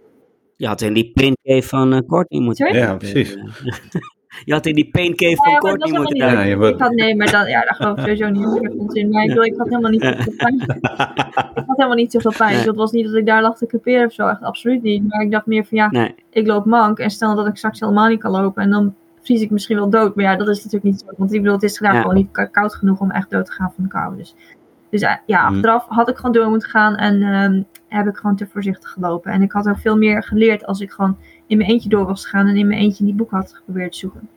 Je had in die pain cave van eh, Courtney moeten Sorry? Ja, precies. Eh, je had in die pain cave van Ja, dat Courtney moeten Ja, je Ik had, nee, maar dat, ja, dat geloof ik sowieso niet. Ik onzin. Maar ik, bedoel, ik had helemaal niet zoveel pijn. Ik had helemaal niet zoveel pijn. Nee. Dus het was niet dat ik daar lag te creperen of zo. Echt absoluut niet. Maar ik dacht meer van ja, Nee. ik loop mank. En stel dat ik straks helemaal niet kan lopen. En dan vries ik misschien wel dood. Maar ja, dat is natuurlijk niet zo. Want ik bedoel, het is Ja. gewoon niet koud genoeg om echt dood te gaan van de kou. Dus, dus eh, ja, Mhm. achteraf had ik gewoon door moeten gaan. En ehm, heb ik gewoon te voorzichtig gelopen. En ik had ook veel meer geleerd als ik gewoon in mijn eentje door was gegaan. En in mijn eentje die boek had geprobeerd te zoeken.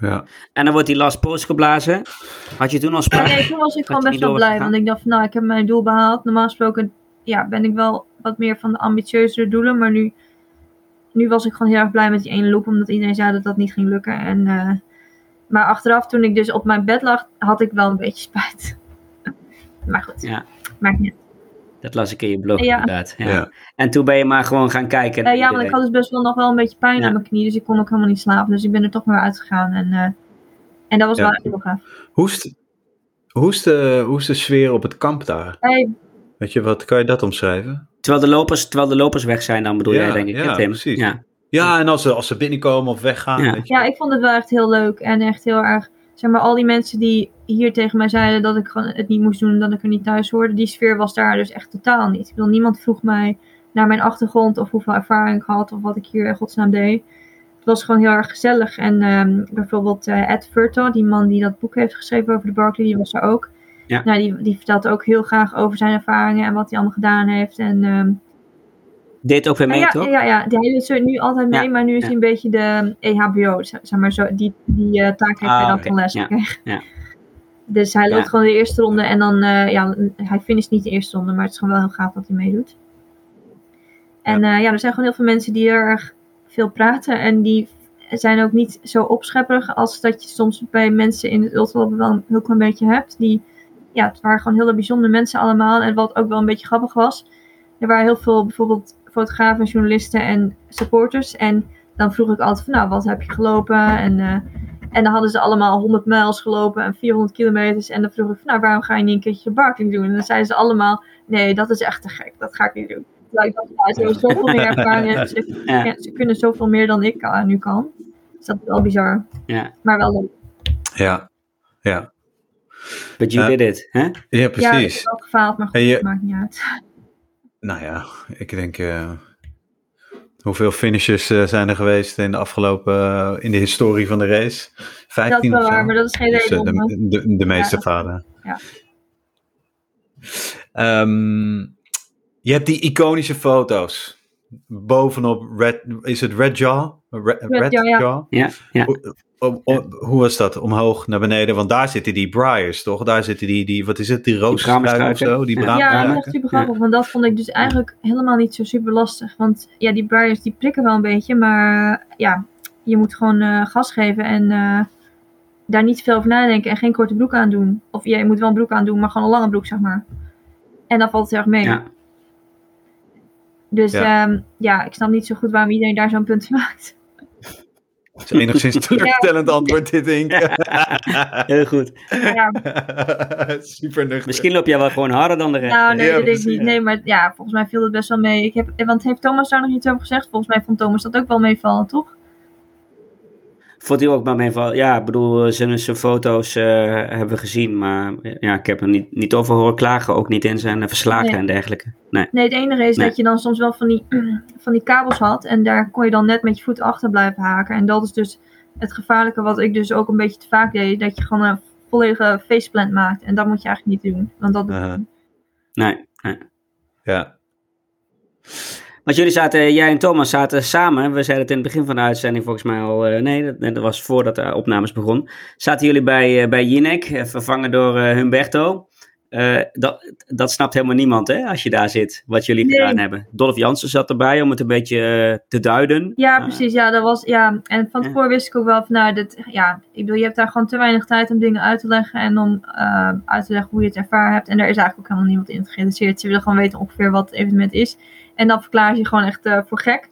Ja. En dan wordt die last post geblazen. Had je toen al sprake? nee, toen was ik gewoon best wel blij. gegaan? Want ik dacht van, nou, ik heb mijn doel behaald. Normaal gesproken ja, ben ik wel wat meer van de ambitieuzere doelen. Maar nu, nu was ik gewoon heel erg blij met die ene loop. Omdat iedereen zei dat dat niet ging lukken. En, eh, maar achteraf, toen ik dus op mijn bed lag, had ik wel een beetje spijt. maar goed, Ja. maakt niet. Dat las ik in je blog Ja. inderdaad. Ja. Ja. En toen ben je maar gewoon gaan kijken. Eh, ja, want ik had dus best wel nog wel een beetje pijn Ja. aan mijn knie. Dus ik kon ook helemaal niet slapen. Dus ik ben er toch maar uitgegaan. En, eh, en dat was Ja. wel heel gaaf. Hoe, is de, hoe, is de, hoe is de sfeer op het kamp daar? Hey, Weet je, wat kan je dat omschrijven? Terwijl de lopers, terwijl de lopers weg zijn, dan bedoel Ja, jij, denk ik, ja, precies. Ja. Ja, en als ze, als ze binnenkomen of weggaan. Ja. Weet je. Ja, ik vond het wel echt heel leuk en echt heel erg. Zeg maar, al die mensen die hier tegen mij zeiden dat ik gewoon het niet moest doen, dat ik er niet thuis hoorde, die sfeer was daar dus echt totaal niet. Ik bedoel, niemand vroeg mij naar mijn achtergrond of hoeveel ervaring ik had of wat ik hier in godsnaam deed. Het was gewoon heel erg gezellig. En ehm, bijvoorbeeld eh, Ed Furto, die man die dat boek heeft geschreven over de Barclay, die was er ook. Ja. Nou, die, die vertelt ook heel graag over zijn ervaringen en wat hij allemaal gedaan heeft. En ehm, Deed ook weer mee, ja, toch? Ja, ja, de hele er nu altijd mee, Ja, maar nu is hij een beetje de EHBO, zeg maar zo. Die, die eh, taak heeft Ah, hij dan oké, van les gekregen. ja. Dus hij loopt gewoon de eerste ronde en dan, eh, ja, hij finisht niet de eerste ronde, maar het is gewoon wel heel gaaf dat hij meedoet. En ja. ja, er zijn gewoon heel veel mensen die heel erg veel praten en die zijn ook niet zo opschepperig als dat je soms bij mensen in het ultralopen wel een heel klein beetje hebt. Die, ja, het waren gewoon hele bijzondere mensen allemaal en wat ook wel een beetje grappig was. Er waren heel veel bijvoorbeeld fotografen, journalisten en supporters. En dan vroeg ik altijd van, nou, wat heb je gelopen? En, uh, en dan hadden ze allemaal 100 mijls gelopen en 400 kilometers. En dan vroeg ik van, nou, waarom ga je niet een keertje de barking doen? En dan zeiden ze allemaal, nee, dat is echt te gek. Dat ga ik niet doen. Terwijl ik dacht, ja, ze hebben zoveel meer ervaring. Ze, ja. ze, kunnen zoveel meer dan ik uh, nu kan. Dus dat is wel bizar. Ja. Maar wel leuk. Ja, ja. But you uh, did it, hè? Ja, precies. Ja, ik heb wel gefaald, maar goed, je... maakt niet uit. Nou ja, ik denk. Uh, hoeveel finishes uh, zijn er geweest in de afgelopen. Uh, in de historie van de race? 15 dat is wel waar, maar dat is geen dus, reden. de, de, de, meeste ja, vader. Ja. Um, je hebt die iconische foto's. Bovenop Red. Is het Red Jaw? Red, Red Jaw, ja. ja, ja. Hoe, hoe, hoe was dat? Omhoog naar beneden? Want daar zitten die Briars, toch? Daar zitten die, die wat is het? Die roosstruiken of zo? Die ja, ja, dat is super grappig. Ja. Want dat vond ik dus eigenlijk helemaal niet zo super lastig. Want ja, die Briars die prikken wel een beetje. Maar ja, je moet gewoon uh, gas geven en uh, daar niet veel over nadenken. En geen korte broek aan doen. Of ja, je moet wel een broek aan doen, maar gewoon een lange broek, zeg maar. En dan valt het heel erg mee. Ja. Dus ja. Um, ja, ik snap niet zo goed waarom iedereen daar zo'n punt van maakt. Dat is enigszins teleurstellend antwoord dit, Ink. Heel goed. Ja, Super nuchter. Misschien loop jij wel gewoon harder dan de rest. nou, nee, Ja, dat denk precies. niet. Nee, maar ja, volgens mij viel het best wel mee. Ik heb, want heeft Thomas daar nog iets over gezegd? Volgens mij vond Thomas dat ook wel meevallen, toch? Vond hij ook maar meevallen. Ja, ik bedoel, zijn, zijn foto's eh, hebben we gezien. Maar ja, ik heb er niet, niet over horen klagen. Ook niet in zijn eh, verslagen Nee. en dergelijke. Nee. Nee, het enige is Nee. dat je dan soms wel van die, van die kabels had. En daar kon je dan net met je voet achter blijven haken. En dat is dus het gevaarlijke wat ik dus ook een beetje te vaak deed. Dat je gewoon een volledige faceplant maakt. En dat moet je eigenlijk niet doen. Want dat. Nee, nee. Ja. Want jullie zaten, jij en Thomas zaten samen. We zeiden het in het begin van de uitzending volgens mij al. eh, nee, dat, dat was voordat de opnames begon. Zaten jullie bij, eh, bij Jinek, eh, vervangen door eh, Humberto. Dat, dat snapt helemaal niemand, hè, als je daar zit, wat jullie Nee. gedaan hebben. Dolph Jansen zat erbij om het een beetje te duiden. Ja, Eh, precies. Ja, dat was, ja. En van tevoren wist ik ook wel van, nou, dit, ja, ik bedoel, je hebt daar gewoon te weinig tijd om dingen uit te leggen en om uit te leggen hoe je het ervaren hebt. En daar is eigenlijk ook helemaal niemand in geïnteresseerd. Ze willen gewoon weten ongeveer wat het evenement is. En dan verklaar je je gewoon echt eh, voor gek.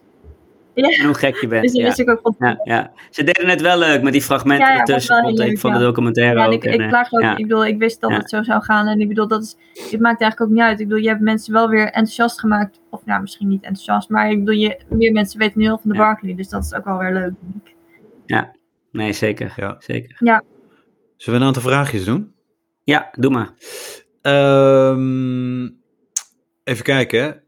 En hoe gek je bent. Dus dat ja. wist ik ook van Ja, ja. Ze deden het wel leuk met die fragmenten Ja, ja, ertussen. vond ik van de ja. documentaire Ja, en ook. ik, en, ik eh, klaag ook, ja. ik bedoel, ik wist dat Ja. het zo zou gaan. En ik bedoel, dat is, het maakt eigenlijk ook niet uit. Ik bedoel, je hebt mensen wel weer enthousiast gemaakt. Of nou, misschien niet enthousiast, maar ik bedoel, je, meer mensen weten nu al van de Ja. Barclay. Dus dat is ook wel weer leuk, denk ik. Nee, zeker. Ja. zeker. Zullen we een aantal vraagjes doen? Ja, doe maar. Ehm, even kijken.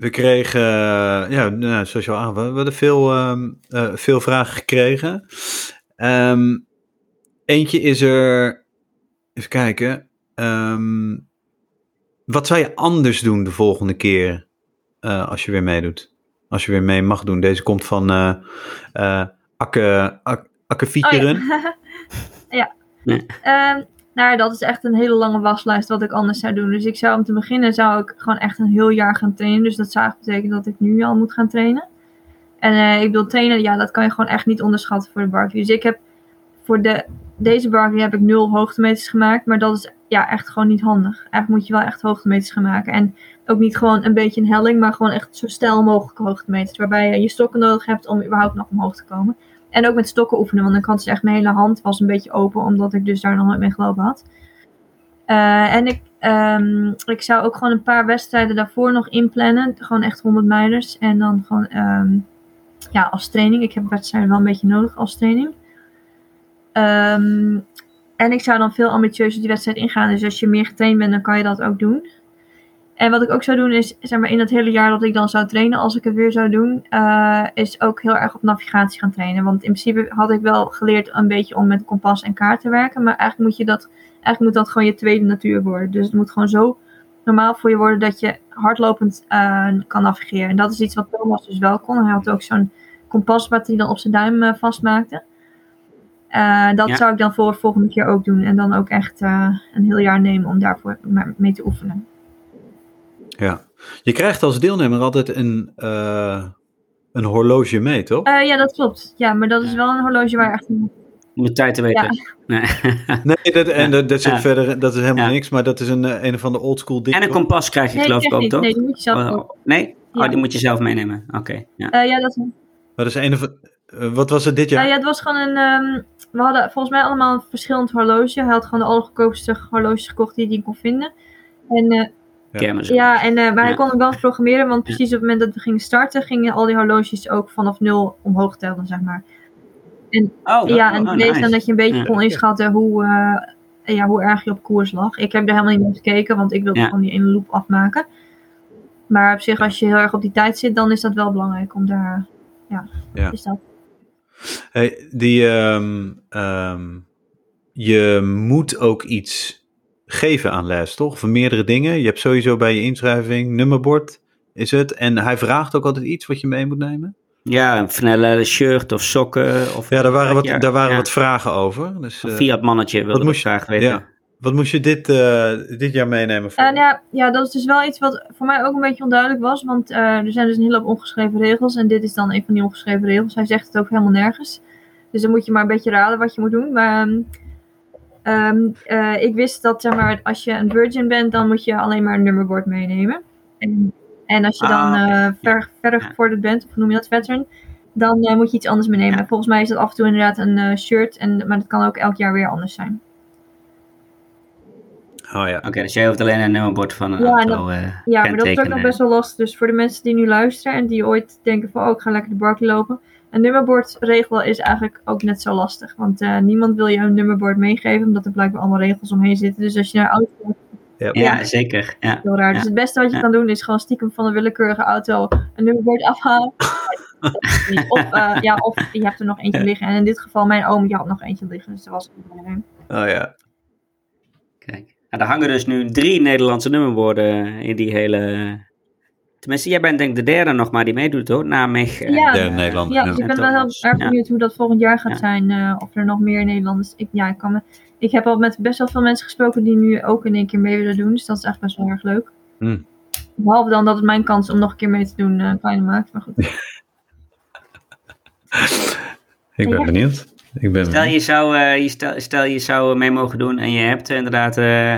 We kregen, eh, ja, nou, zoals je al aan, we hadden veel, ehm, eh, veel vragen gekregen. Ehm, eentje is er, even kijken. Ehm, wat zou je anders doen de volgende keer eh, als je weer meedoet? Als je weer mee mag doen. Deze komt van eh eh Akke, Ak- Akke Oh, ja. ja. Nee. Ehm, nou, dat is echt een hele lange waslijst wat ik anders zou doen. Dus ik zou om te beginnen zou ik gewoon echt een heel jaar gaan trainen. Dus dat zou eigenlijk betekenen dat ik nu al moet gaan trainen. En eh, ik bedoel, trainen, ja, dat kan je gewoon echt niet onderschatten voor de Barkley. Dus ik heb voor de, deze Barkley heb ik nul hoogtemeters gemaakt. Maar dat is ja, echt gewoon niet handig. Eigenlijk moet je wel echt hoogtemeters gaan maken. En ook niet gewoon een beetje een helling, maar gewoon echt zo stijl mogelijk hoogtemeters. Waarbij je je stokken nodig hebt om überhaupt nog omhoog te komen. En ook met stokken oefenen, want dan kan ze echt mijn hele hand was een beetje open, omdat ik dus daar nog nooit mee gelopen had. Eh, en ik, ehm, ik zou ook gewoon een paar wedstrijden daarvoor nog inplannen. Gewoon echt 100 mijlers. En dan gewoon ehm, ja, als training. Ik heb wedstrijden wel een beetje nodig als training. Ehm, en ik zou dan veel ambitieuzer die wedstrijd ingaan. Dus als je meer getraind bent, dan kan je dat ook doen. En wat ik ook zou doen is, zeg maar, in dat hele jaar dat ik dan zou trainen, als ik het weer zou doen, eh, is ook heel erg op navigatie gaan trainen. Want in principe had ik wel geleerd een beetje om met kompas en kaart te werken. Maar eigenlijk moet je dat, eigenlijk moet dat gewoon je tweede natuur worden. Dus het moet gewoon zo normaal voor je worden dat je hardlopend eh, kan navigeren. En dat is iets wat Thomas dus wel kon. Hij had ook zo'n kompas wat hij dan op zijn duim eh, vastmaakte. Dat Ja. zou ik dan voor de volgende keer ook doen. En dan ook echt een heel jaar nemen om daarvoor mee te oefenen. Ja. Je krijgt als deelnemer altijd een, eh, een horloge mee, toch? Eh, ja, dat klopt. Ja, maar dat is wel een horloge waar je echt... Om de tijd te weten. Nee. Nee, dat, en dat, dat zit Ja. verder, dat is helemaal Ja. niks, maar dat is een, eh, een van de oldschool dingen. En een kompas krijg je Nee, geloof ik ook, niet. toch? Nee, die moet je zelf Oh, nee? Ja. Oh, die moet je zelf meenemen. Oké, ja. Eh, ja, dat is... Dat is een van, wat was het dit Ja, jaar? ja, het was gewoon een. ehm, we hadden volgens mij allemaal een verschillend horloge. Hij had gewoon de allergoedkoopste horloges gekocht die hij kon vinden. En, Kermis. ja, en, eh, maar hij Ja. kon hem wel programmeren, want precies op het moment dat we gingen starten, gingen al die horloges ook vanaf nul omhoog tellen, zeg maar. Oh, ja, en oh, lees nice. dan dat je een beetje Ja. kon inschatten hoe, eh, ja, hoe erg je op koers lag. Ik heb er helemaal niet naar gekeken, want ik wilde Ja. gewoon die ene loop afmaken. Maar op zich, als je heel erg op die tijd zit, dan is dat wel belangrijk om daar. Ja, Ja. is dat. Hey, die, ehm, ehm, je moet ook iets geven aan les, toch? Van meerdere dingen. Je hebt sowieso bij je inschrijving nummerbord, is het. En hij vraagt ook altijd iets wat je mee moet nemen. Ja, een snelle shirt of sokken. Of, Ja, daar waren wat, Ja, daar waren ja. wat vragen over. Dus, Een eh, Fiat mannetje wilde wat ik moest je- graag weten. ja. wat moest je dit, eh, dit jaar meenemen? Voor? En ja, ja, dat is dus wel iets wat voor mij ook een beetje onduidelijk was. Want eh, er zijn dus een hele hoop ongeschreven regels. En dit is dan een van die ongeschreven regels. Hij zegt het ook helemaal nergens. Dus dan moet je maar een beetje raden wat je moet doen. Maar ehm, ehm, eh, ik wist dat zeg maar, als je een virgin bent, dan moet je alleen maar een nummerbord meenemen. En, en als je dan Ah, eh ver, verder gevorderd bent, of noem je dat, veteran, dan eh, moet je iets anders meenemen. Volgens mij is dat af en toe inderdaad een shirt, en, maar dat kan ook elk jaar weer anders zijn. Oh ja. Oké, dus jij hoeft alleen een nummerbord van een Ja, auto Ja, maar dat is ook nog best wel lastig. Dus voor de mensen die nu luisteren en die ooit denken van, oh, ik ga lekker de Barkley lopen. Een nummerbord regelen is eigenlijk ook net zo lastig. Want eh, niemand wil je een nummerbord meegeven, omdat er blijkbaar allemaal regels omheen zitten. Dus als je naar een auto gaat, Ja. Ja, zeker. Ja. heel raar. Ja. Dus het beste wat je Ja. kan doen is gewoon stiekem van een willekeurige auto een nummerbord afhalen. Of, eh, ja, of je hebt er nog eentje liggen. En in dit geval, mijn oom, die had nog eentje liggen. Dus dat was een probleem. Oh ja. Kijk. Nou, er hangen dus nu drie Nederlandse nummerborden in die hele... Tenminste, jij bent denk ik de derde nog maar die meedoet hoor, na Meg. en, Ja. Nederlander. Ja, dus ik En ben wel heel erg Ja. benieuwd hoe dat volgend jaar gaat Ja. zijn. eh, of er nog meer Nederlanders. Ik, ja, ik, kan me, ik heb al met best wel veel mensen gesproken die nu ook in één keer mee willen doen. Dus dat is echt best wel erg leuk. Hmm. Behalve dan dat het mijn kans om nog een keer mee te doen eh kleiner maakt. Maar goed. Ik ben benieuwd. Ik ben Stel je, zou, eh, je stel, stel je zou mee mogen doen en je hebt inderdaad eh,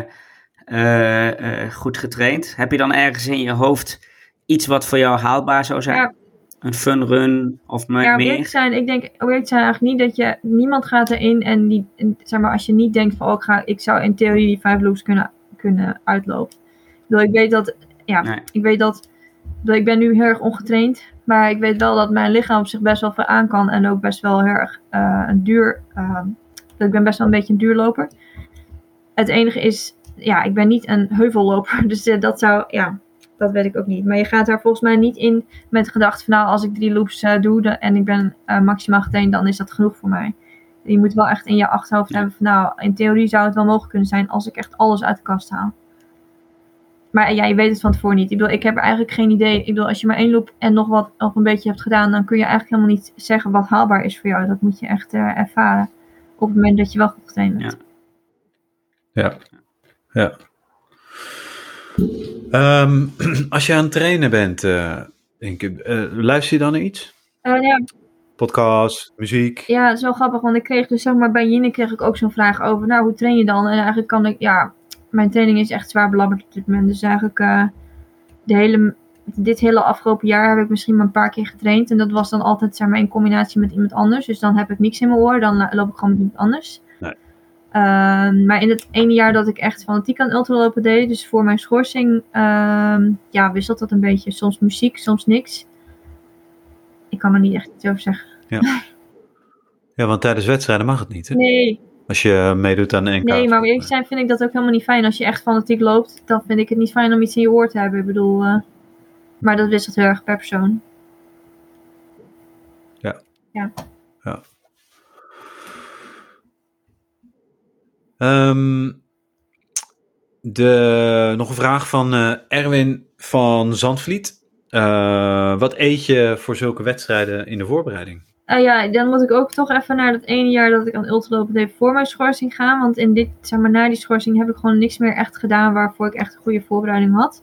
eh, eh, goed getraind. Heb je dan ergens in je hoofd iets wat voor jou haalbaar zou zijn? Ja. Een fun run of me- Ja, meer? te zijn, ik denk, te zijn eigenlijk niet dat je, niemand gaat erin en die, en zeg maar, als je niet denkt van, oh, ik, ga, ik zou in theorie die vijf loops kunnen, kunnen uitlopen. Ik, ik weet dat, ja, Nee. ik weet dat, ik, ik ben nu heel erg ongetraind, maar ik weet wel dat mijn lichaam op zich best wel veel aan kan en ook best wel heel erg eh, een duur, dat ik ben best wel een beetje een duurloper. Het enige is, ja, ik ben niet een heuvelloper, dus eh, dat zou, ja, dat weet ik ook niet. Maar je gaat daar volgens mij niet in met de gedachte van nou, als ik drie loops eh, doe en ik ben eh, maximaal getraind, dan is dat genoeg voor mij. Je moet wel echt in je achterhoofd Ja. hebben van nou, in theorie zou het wel mogelijk kunnen zijn als ik echt alles uit de kast haal. Maar ja, je weet het van tevoren niet. Ik bedoel, ik heb eigenlijk geen idee. Ik bedoel, als je maar één loop en nog wat nog een beetje hebt gedaan, dan kun je eigenlijk helemaal niet zeggen wat haalbaar is voor jou. Dat moet je echt eh, ervaren op het moment dat je wel goed getraind bent. Ja. Ja. Ehm, als je aan het trainen bent, denk ik, eh, luister je dan naar iets? Eh, ja, Podcast, muziek? Ja, het is wel grappig, want ik kreeg dus zeg maar bij Jine kreeg ik ook zo'n vraag over, nou hoe train je dan? En eigenlijk kan ik, ja, mijn training is echt zwaar belabberd op dit moment. Dus eigenlijk de hele, dit hele afgelopen jaar heb ik misschien maar een paar keer getraind. En dat was dan altijd zeg maar in combinatie met iemand anders. Dus dan heb ik niks in mijn oor, dan loop ik gewoon met iemand anders. Ehm, maar in het ene jaar dat ik echt fanatiek aan ultralopen deed, dus voor mijn schorsing, ehm, ja, wisselt dat een beetje. Soms muziek, soms niks. Ik kan er niet echt iets over zeggen. Ja, want tijdens wedstrijden mag het niet, hè? Nee, Als je meedoet aan NK. Nee, maar eerlijk zijn vind ik dat ook helemaal niet fijn. Als je echt fanatiek loopt, dan vind ik het niet fijn om iets in je oor te hebben. Ik bedoel, eh, maar dat wisselt heel erg per persoon. Ehm, de, nog een vraag van eh, Erwin van Zandvliet. Eh, wat eet je voor zulke wedstrijden in de voorbereiding? Ah ja, dan moet ik ook toch even naar dat ene jaar dat ik aan ultralopen deed voor mijn schorsing gaan. Want in dit, zeg maar, na die schorsing heb ik gewoon niks meer echt gedaan waarvoor ik echt een goede voorbereiding had.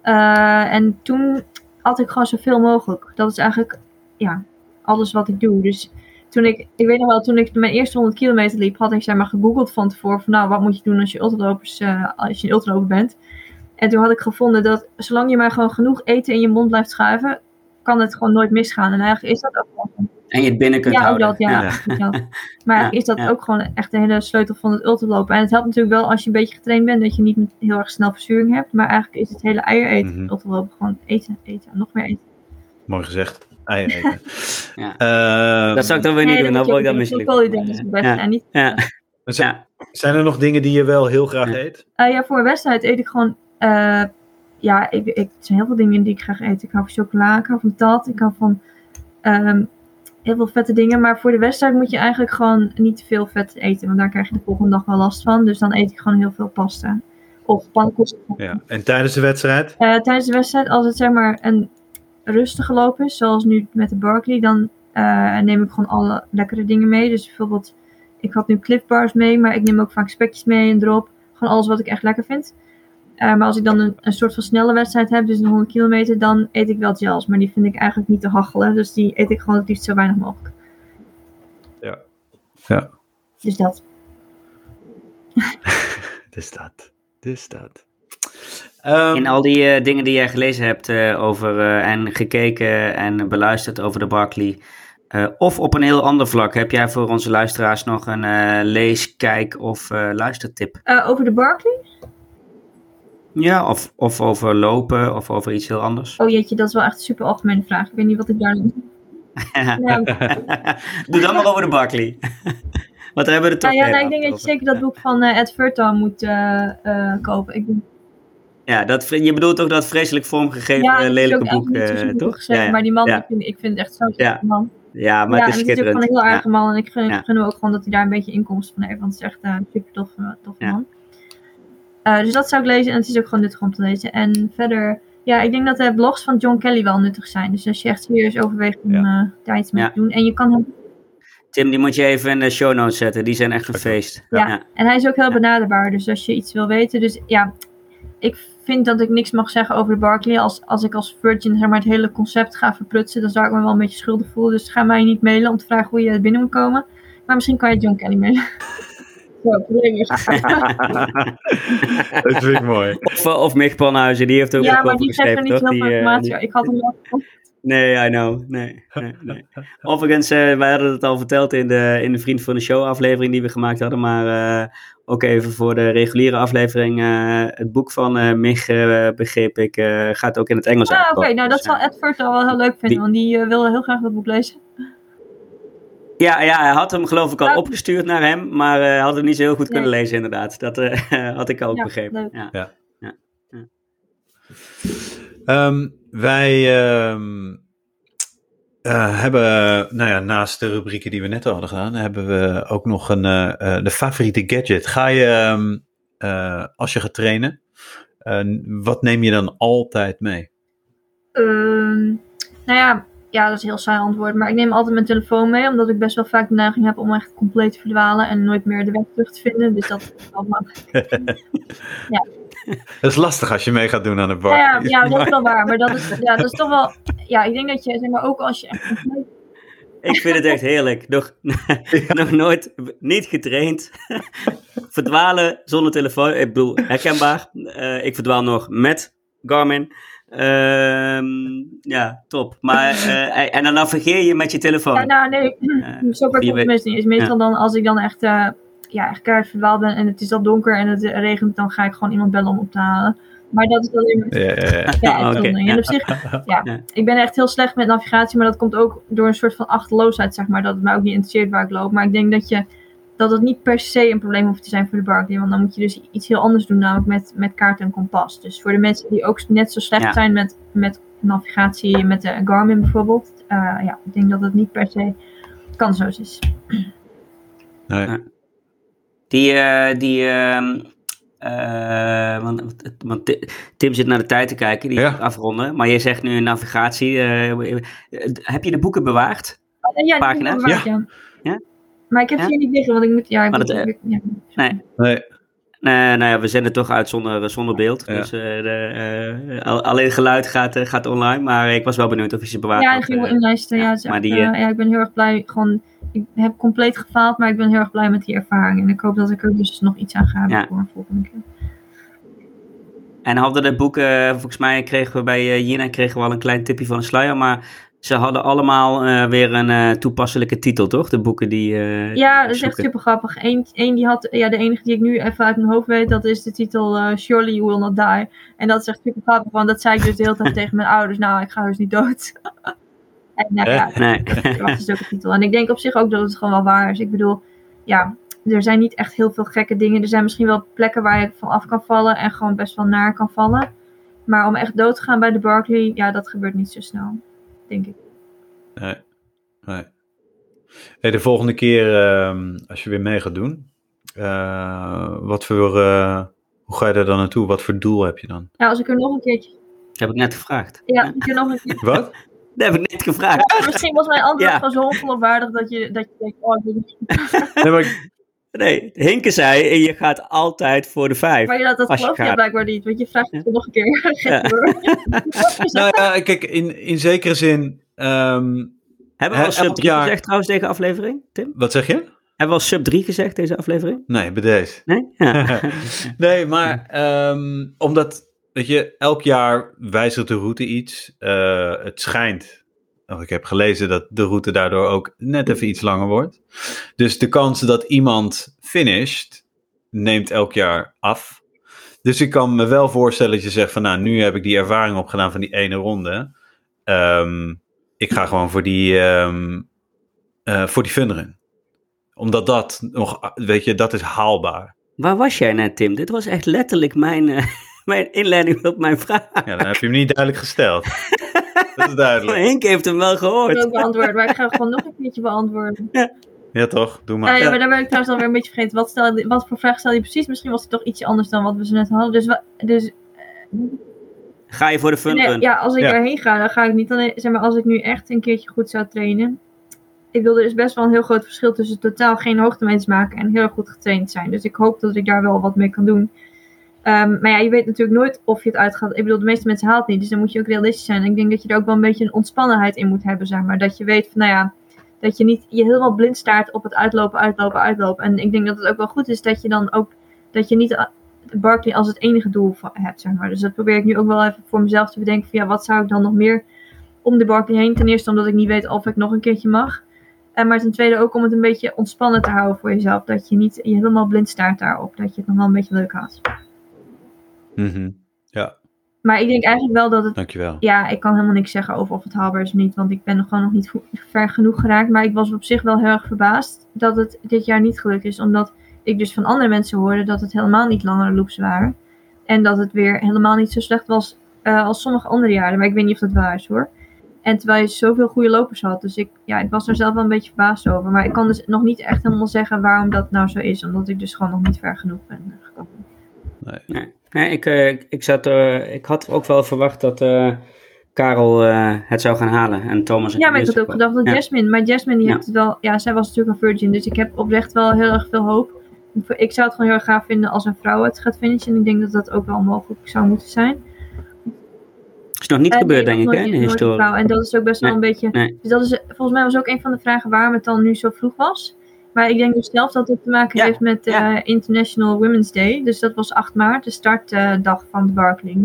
Eh, en toen had ik gewoon zoveel mogelijk. Dat is eigenlijk, ja, alles wat ik doe. Dus toen ik, ik weet nog wel, toen ik mijn eerste 100 kilometer liep, had ik zeg maar gegoogeld van tevoren van nou, wat moet je doen als je ultralopers, eh, als je een ultraloper bent. En toen had ik gevonden dat zolang je maar gewoon genoeg eten in je mond blijft schuiven, kan het gewoon nooit misgaan. En eigenlijk is dat ook wel En je het binnen kunt ja, houden. dat, ja. Ja. ook dat. Maar is dat ja. ook gewoon echt de hele sleutel van het ultralopen. En het helpt natuurlijk wel als je een beetje getraind bent, dat je niet heel erg snel verzuring hebt. Maar eigenlijk is het hele eier eten Mhm. ultralopen gewoon eten, eten, nog meer eten. Mooi gezegd. Eten. Ja. Ehm, Dat zou ik dan weer niet doen, dan word ik het beste. Ja. En niet, Ja. zijn, er nog dingen die je wel heel graag Ja. eet? Eh, ja, voor een wedstrijd eet ik gewoon. eh, ja, ik, ik, er zijn heel veel dingen die ik graag eet. Ik hou van chocola, ik hou van tat, ik hou van ehm, heel veel vette dingen. Maar voor de wedstrijd moet je eigenlijk gewoon niet te veel vet eten. Want daar krijg je de volgende dag wel last van. Dus dan eet ik gewoon heel veel pasta. Of pannenkoeken. Ja. En tijdens de wedstrijd? Eh, tijdens de wedstrijd, als het zeg maar een rustige loop is, zoals nu met de Barkley, dan eh, neem ik gewoon alle lekkere dingen mee. Dus bijvoorbeeld, ik had nu Cliff Bars mee, maar ik neem ook vaak spekjes mee en drop. Gewoon alles wat ik echt lekker vind. Eh, maar als ik dan een, een soort van snelle wedstrijd heb, dus een 100 kilometer, dan eet ik wel gels. Maar die vind ik eigenlijk niet te hachelen. Dus die eet ik gewoon het liefst zo weinig mogelijk. Ja. Ja. Dus dat. Dus dat. Dus dat. Ehm, In al die eh, dingen die jij gelezen hebt eh, over eh, en gekeken en beluisterd over de Barkley. eh, of op een heel ander vlak, heb jij voor onze luisteraars nog een eh, lees, kijk of eh, luistertip? Eh, over de Barkley? Ja, of, of over lopen of over iets heel anders. Oh jeetje, dat is wel echt een super algemene vraag. Ik weet niet wat ik daar... Nou, Doe dan maar over de Barkley. Want daar hebben we het toch nou ja, heel nou, ik denk dat je zeker dat boek van eh, Ed Furton moet eh, eh, kopen. Ik, Ja, dat, je bedoelt ook dat vreselijk vormgegeven ja, eh, lelijke boek, niet zo eh, super toch? geschreven, Ja, ja. Maar die man, Ja. ik, vind, ik vind het echt zo'n Ja. man. Ja, maar ja, het is het is ook gewoon een heel aardige Ja. man. En ik gun, Ja. gun hem ook gewoon dat hij daar een beetje inkomsten van heeft. Want het is echt eh, een super tof, tof Ja. man. Eh, dus dat zou ik lezen. En het is ook gewoon nuttig om te lezen. En verder, ja, ik denk dat de blogs van John Kelly wel nuttig zijn. Dus als je echt serieus overweegt om Ja. eh, daar iets mee Ja. te doen. En je kan hem Tim, die moet je even in de show notes zetten. Die zijn echt een feest. Ja. Ja. En hij is ook heel Ja. benaderbaar, dus als je iets wil weten. Dus ja, ik vind dat ik niks mag zeggen over de Barkley. Als, als ik als Virgin zeg maar, het hele concept ga verprutsen, dan zou ik me wel een beetje schuldig voelen. Dus ga mij niet mailen om te vragen hoe je binnen moet komen. Maar misschien kan je John Kelly mailen. Zo, probleem is. dat vind ik mooi. Of, eh, of Mick Panhuizen, die heeft ook Ja, ook maar over die geeft er niet toch? heel veel Die, eh, informatie. die- Ik had hem wel. Nee, I know. Nee, nee, nee. Overigens, eh, wij hadden het al verteld in de, in de Vriend van de Show aflevering die we gemaakt hadden. Maar eh, ook even voor de reguliere aflevering. eh, het boek van eh Mich, eh, begreep ik, eh, gaat ook in het Engels Ah, oké. Nou, dat Dus, zal eh, Ed Furton wel heel leuk vinden, Die- want die wilde heel graag dat boek lezen. Ja, ja, hij had hem geloof ik al Ah. opgestuurd naar hem. Maar eh, hij had hem niet zo heel goed Nee. kunnen lezen inderdaad. Dat eh, had ik ook Ja, begrepen. leuk. Ja. Ehm, wij ehm, eh, hebben, nou ja, naast de rubrieken die we net al hadden gedaan, hebben we ook nog een, eh, eh, de favoriete gadget. Ga je, ehm, eh, als je gaat trainen, wat neem je dan altijd mee? Ehm, nou ja, ja, dat is een heel saai antwoord. Maar ik neem altijd mijn telefoon mee, omdat ik best wel vaak de neiging heb om echt compleet te verdwalen en nooit meer de weg terug te vinden. Dus dat is wel makkelijk. Dat is lastig als je mee gaat doen aan de bar. Ja, ja, dat is wel waar. Maar dat is, ja, dat is toch wel. Ja, ik denk dat je, zeg maar, ook als je echt. Ik vind het echt heerlijk. Nog, nog nooit niet getraind. Verdwalen zonder telefoon. Ik bedoel, herkenbaar. Eh, ik verdwaal nog met Garmin. Ehm, ja, top. Maar, eh, en dan navigeer je met je telefoon. Ja, nou, nee, Eh, zo komt het meestal niet. Is meestal dan als ik dan echt, eh, ja, echt keihard verdwaald ben en het is al donker en het regent, dan ga ik gewoon iemand bellen om op te halen. Maar dat is alleen maar. Ja, ja, ja. Ja, Oké, uitzondering. ja. En op zich, ja, Ja. ik ben echt heel slecht met navigatie, maar dat komt ook door een soort van achterloosheid, zeg maar, dat het mij ook niet interesseert waar ik loop. Maar ik denk dat je, dat het niet per se een probleem hoeft te zijn voor de Barclay, want dan moet je dus iets heel anders doen, namelijk met, met kaart en kompas. Dus voor de mensen die ook net zo slecht Ja. zijn met, met navigatie, met de Garmin bijvoorbeeld, eh, ja, ik denk dat het niet per se kansloos is. Nee. Die, eh, die, ehm, eh, want, want Ti- Tim zit naar de tijd te kijken, die Ja. afronden. Maar je zegt nu navigatie. eh, heb je de boeken bewaard? Oh, ja, Pagina's? bewaard, ja. Ja? Maar ik heb ze hier niet liggen, want ik moet, ja, ik Maar moet, dat, ik- ja. Nee. Nee. Nee, nou ja, we zenden toch uit zonder, zonder beeld. Ja. Dus eh, de, eh, al- alleen geluid gaat, eh, gaat online. Maar ik was wel benieuwd of je ze bewaard Ja, ik ging wel eh. inlijsten. Ja, ja, het is maar echt, die, eh, eh, ja, ik ben heel erg blij. Gewoon, ik heb compleet gefaald, maar ik ben heel erg blij met die ervaring. En ik hoop dat ik er dus nog iets aan ga hebben Ja. voor een volgende keer. En hadden de boeken, volgens mij kregen we bij eh, Jina kregen we al een klein tipje van een sluier. Maar ze hadden allemaal eh, weer een eh, toepasselijke titel, toch? De boeken die. eh, Ja, dat is echt super grappig. Eén, één die had, ja, de enige die ik nu even uit mijn hoofd weet, dat is de titel Surely You Will Not Die. En dat is echt super grappig, want dat zei ik dus de hele tijd tegen mijn ouders. Nou, ik ga dus niet dood. en nou ja, Nee. dat is ook een titel. En ik denk op zich ook dat het gewoon wel waar is. Ik bedoel, ja, er zijn niet echt heel veel gekke dingen. Er zijn misschien wel plekken waar je van af kan vallen en gewoon best wel naar kan vallen. Maar om echt dood te gaan bij de Barclay, ja, dat gebeurt niet zo snel. Denk ik. Nee. nee. Hey, de volgende keer, ehm, als je weer mee gaat doen, eh, wat voor, eh, hoe ga je daar dan naartoe? Wat voor doel heb je dan? Ja, als ik er nog een keertje. Dat heb ik net gevraagd. Ja, als ik er nog een keer. Wat? Dat heb ik net gevraagd. Ja, misschien was mijn antwoord Ja. gewoon zo ongeloofwaardig dat je, dat je denkt, oh, ik niet. Nee, maar ik- Nee, Hinke zei, je gaat altijd voor de vijf. Maar ja, dat je geloof je gaat. blijkbaar niet, want je vraagt het nog een keer. Ja. nou ja, kijk, in, in zekere zin, ehm, Hebben we al sub elk 3 jaar- gezegd trouwens deze aflevering, Tim? wat zeg je? Hebben we al sub 3 gezegd deze aflevering? Nee, bij deze. Nee? Ja. nee, maar ehm, omdat weet je, elk jaar wijzigt de route iets. Uh, het schijnt, ik heb gelezen dat de route daardoor ook net even iets langer wordt. Dus de kans dat iemand finisht, neemt elk jaar af. Dus ik kan me wel voorstellen dat je zegt van nou, nu heb ik die ervaring opgedaan van die ene ronde. Um, ik ga gewoon voor die, um, uh, voor die funrun. Omdat dat nog, weet je, dat is haalbaar. Waar was jij net, Tim? Dit was echt letterlijk mijn, uh, mijn inleiding op mijn vraag. Ja, dan heb je hem niet duidelijk gesteld. dat is duidelijk. Henk heeft hem wel gehoord. Ik ook beantwoord, maar ik ga gewoon nog een keertje beantwoorden. Ja. Ja, toch? Doe maar. Ja, maar daar ben ik trouwens alweer een beetje vergeten. Wat, stel, wat voor vraag stel je precies? Misschien was het toch ietsje anders dan wat we zo net hadden. Dus, dus Ga je voor de fun nee, run? Ja, als ik Ja. daarheen ga, dan ga ik niet alleen... Zeg maar, als ik nu echt een keertje goed zou trainen... Ik wil er is best wel een heel groot verschil tussen totaal geen hoogtemeters maken en heel erg goed getraind zijn. Dus ik hoop dat ik daar wel wat mee kan doen. Ehm, maar ja, je weet natuurlijk nooit of je het uitgaat. Ik bedoel, de meeste mensen haalt het niet, dus dan moet je ook realistisch zijn. En ik denk dat je er ook wel een beetje een ontspannenheid in moet hebben, zeg maar. Dat je weet van, nou ja, dat je niet je helemaal blind staart op het uitlopen, uitlopen, uitlopen. En ik denk dat het ook wel goed is dat je dan ook, dat je niet Barkley als het enige doel hebt, zeg maar. Dus dat probeer ik nu ook wel even voor mezelf te bedenken van, ja, wat zou ik dan nog meer om de Barkley heen? Ten eerste omdat ik niet weet of ik nog een keertje mag. En maar ten tweede ook om het een beetje ontspannen te houden voor jezelf. Dat je niet je helemaal blind staart daarop. Dat je het nog wel een beetje leuk houdt. Mhm. Ja, Maar ik denk eigenlijk wel dat het dankjewel. ja, ik kan helemaal niks zeggen over of het haalbaar is of niet, want ik ben nog gewoon nog niet ver genoeg geraakt. Maar ik was op zich wel heel erg verbaasd dat het dit jaar niet gelukt is, omdat ik dus van andere mensen hoorde dat het helemaal niet langere loops waren. En dat het weer helemaal niet zo slecht was eh, als sommige andere jaren. Maar ik weet niet of dat waar is hoor. En terwijl je zoveel goede lopers had. Dus ik, ja, ik was er zelf wel een beetje verbaasd over. Maar ik kan dus nog niet echt helemaal zeggen waarom dat nou zo is. Omdat ik dus gewoon nog niet ver genoeg ben eh, gekomen. Nee, nee ik, eh, ik, zat, eh, ik had ook wel verwacht dat eh, Karel het zou gaan halen. En Thomas Ja, maar ik had ook gedacht dat Ja. Jasmine, maar Jasmine die Ja. heeft het wel, ja, zij was natuurlijk een virgin, dus ik heb oprecht wel heel erg veel hoop. Ik zou het gewoon heel erg gaaf vinden als een vrouw het gaat finishen en ik denk dat dat ook wel mogelijk zou moeten zijn. is nog niet En gebeurd, nee, denk ik, hè, de historie. En dat is ook best wel Nee, een beetje, nee. dus dat is, volgens mij was ook een van de vragen waarom het dan nu zo vroeg was. Maar ik denk dus zelf dat het te maken Ja, heeft met eh, ja. International Women's Day. Dus dat was 8 maart, de startdag van de Barclay.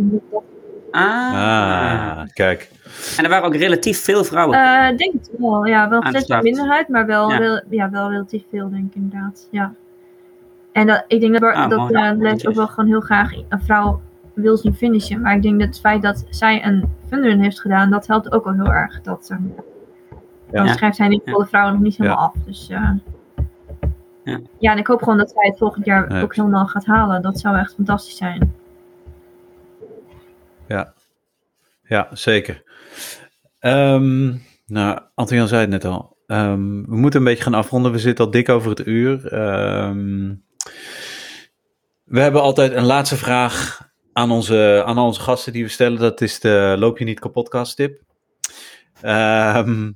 Ah. Ah, kijk. En er waren ook relatief veel vrouwen. Eh, Ik denk het wel. Ja, wel een minderheid, maar wel, Ja. rel- ja, wel relatief veel, denk ik inderdaad. Ja. En dat, ik denk dat, Ah, dat eh, Les ook wel gewoon heel graag een vrouw wil zien finishen. Maar ik denk dat het feit dat zij een funrun heeft gedaan, dat helpt ook wel heel erg. Dat, uh, Ja. Dan schrijft zij in ieder geval de vrouwen nog niet helemaal Ja. af. Dus eh, Ja. ja, en ik hoop gewoon dat zij het volgend jaar Ja. ook helemaal gaat halen. Dat zou echt fantastisch zijn. Ja, ja zeker. Ehm, nou, Anton zei het net al. Ehm, we moeten een beetje gaan afronden. We zitten al dik over het uur. Ehm, we hebben altijd een laatste vraag aan onze, aan al onze gasten die we stellen. Dat is de Loop je niet kapot tip. Ehm,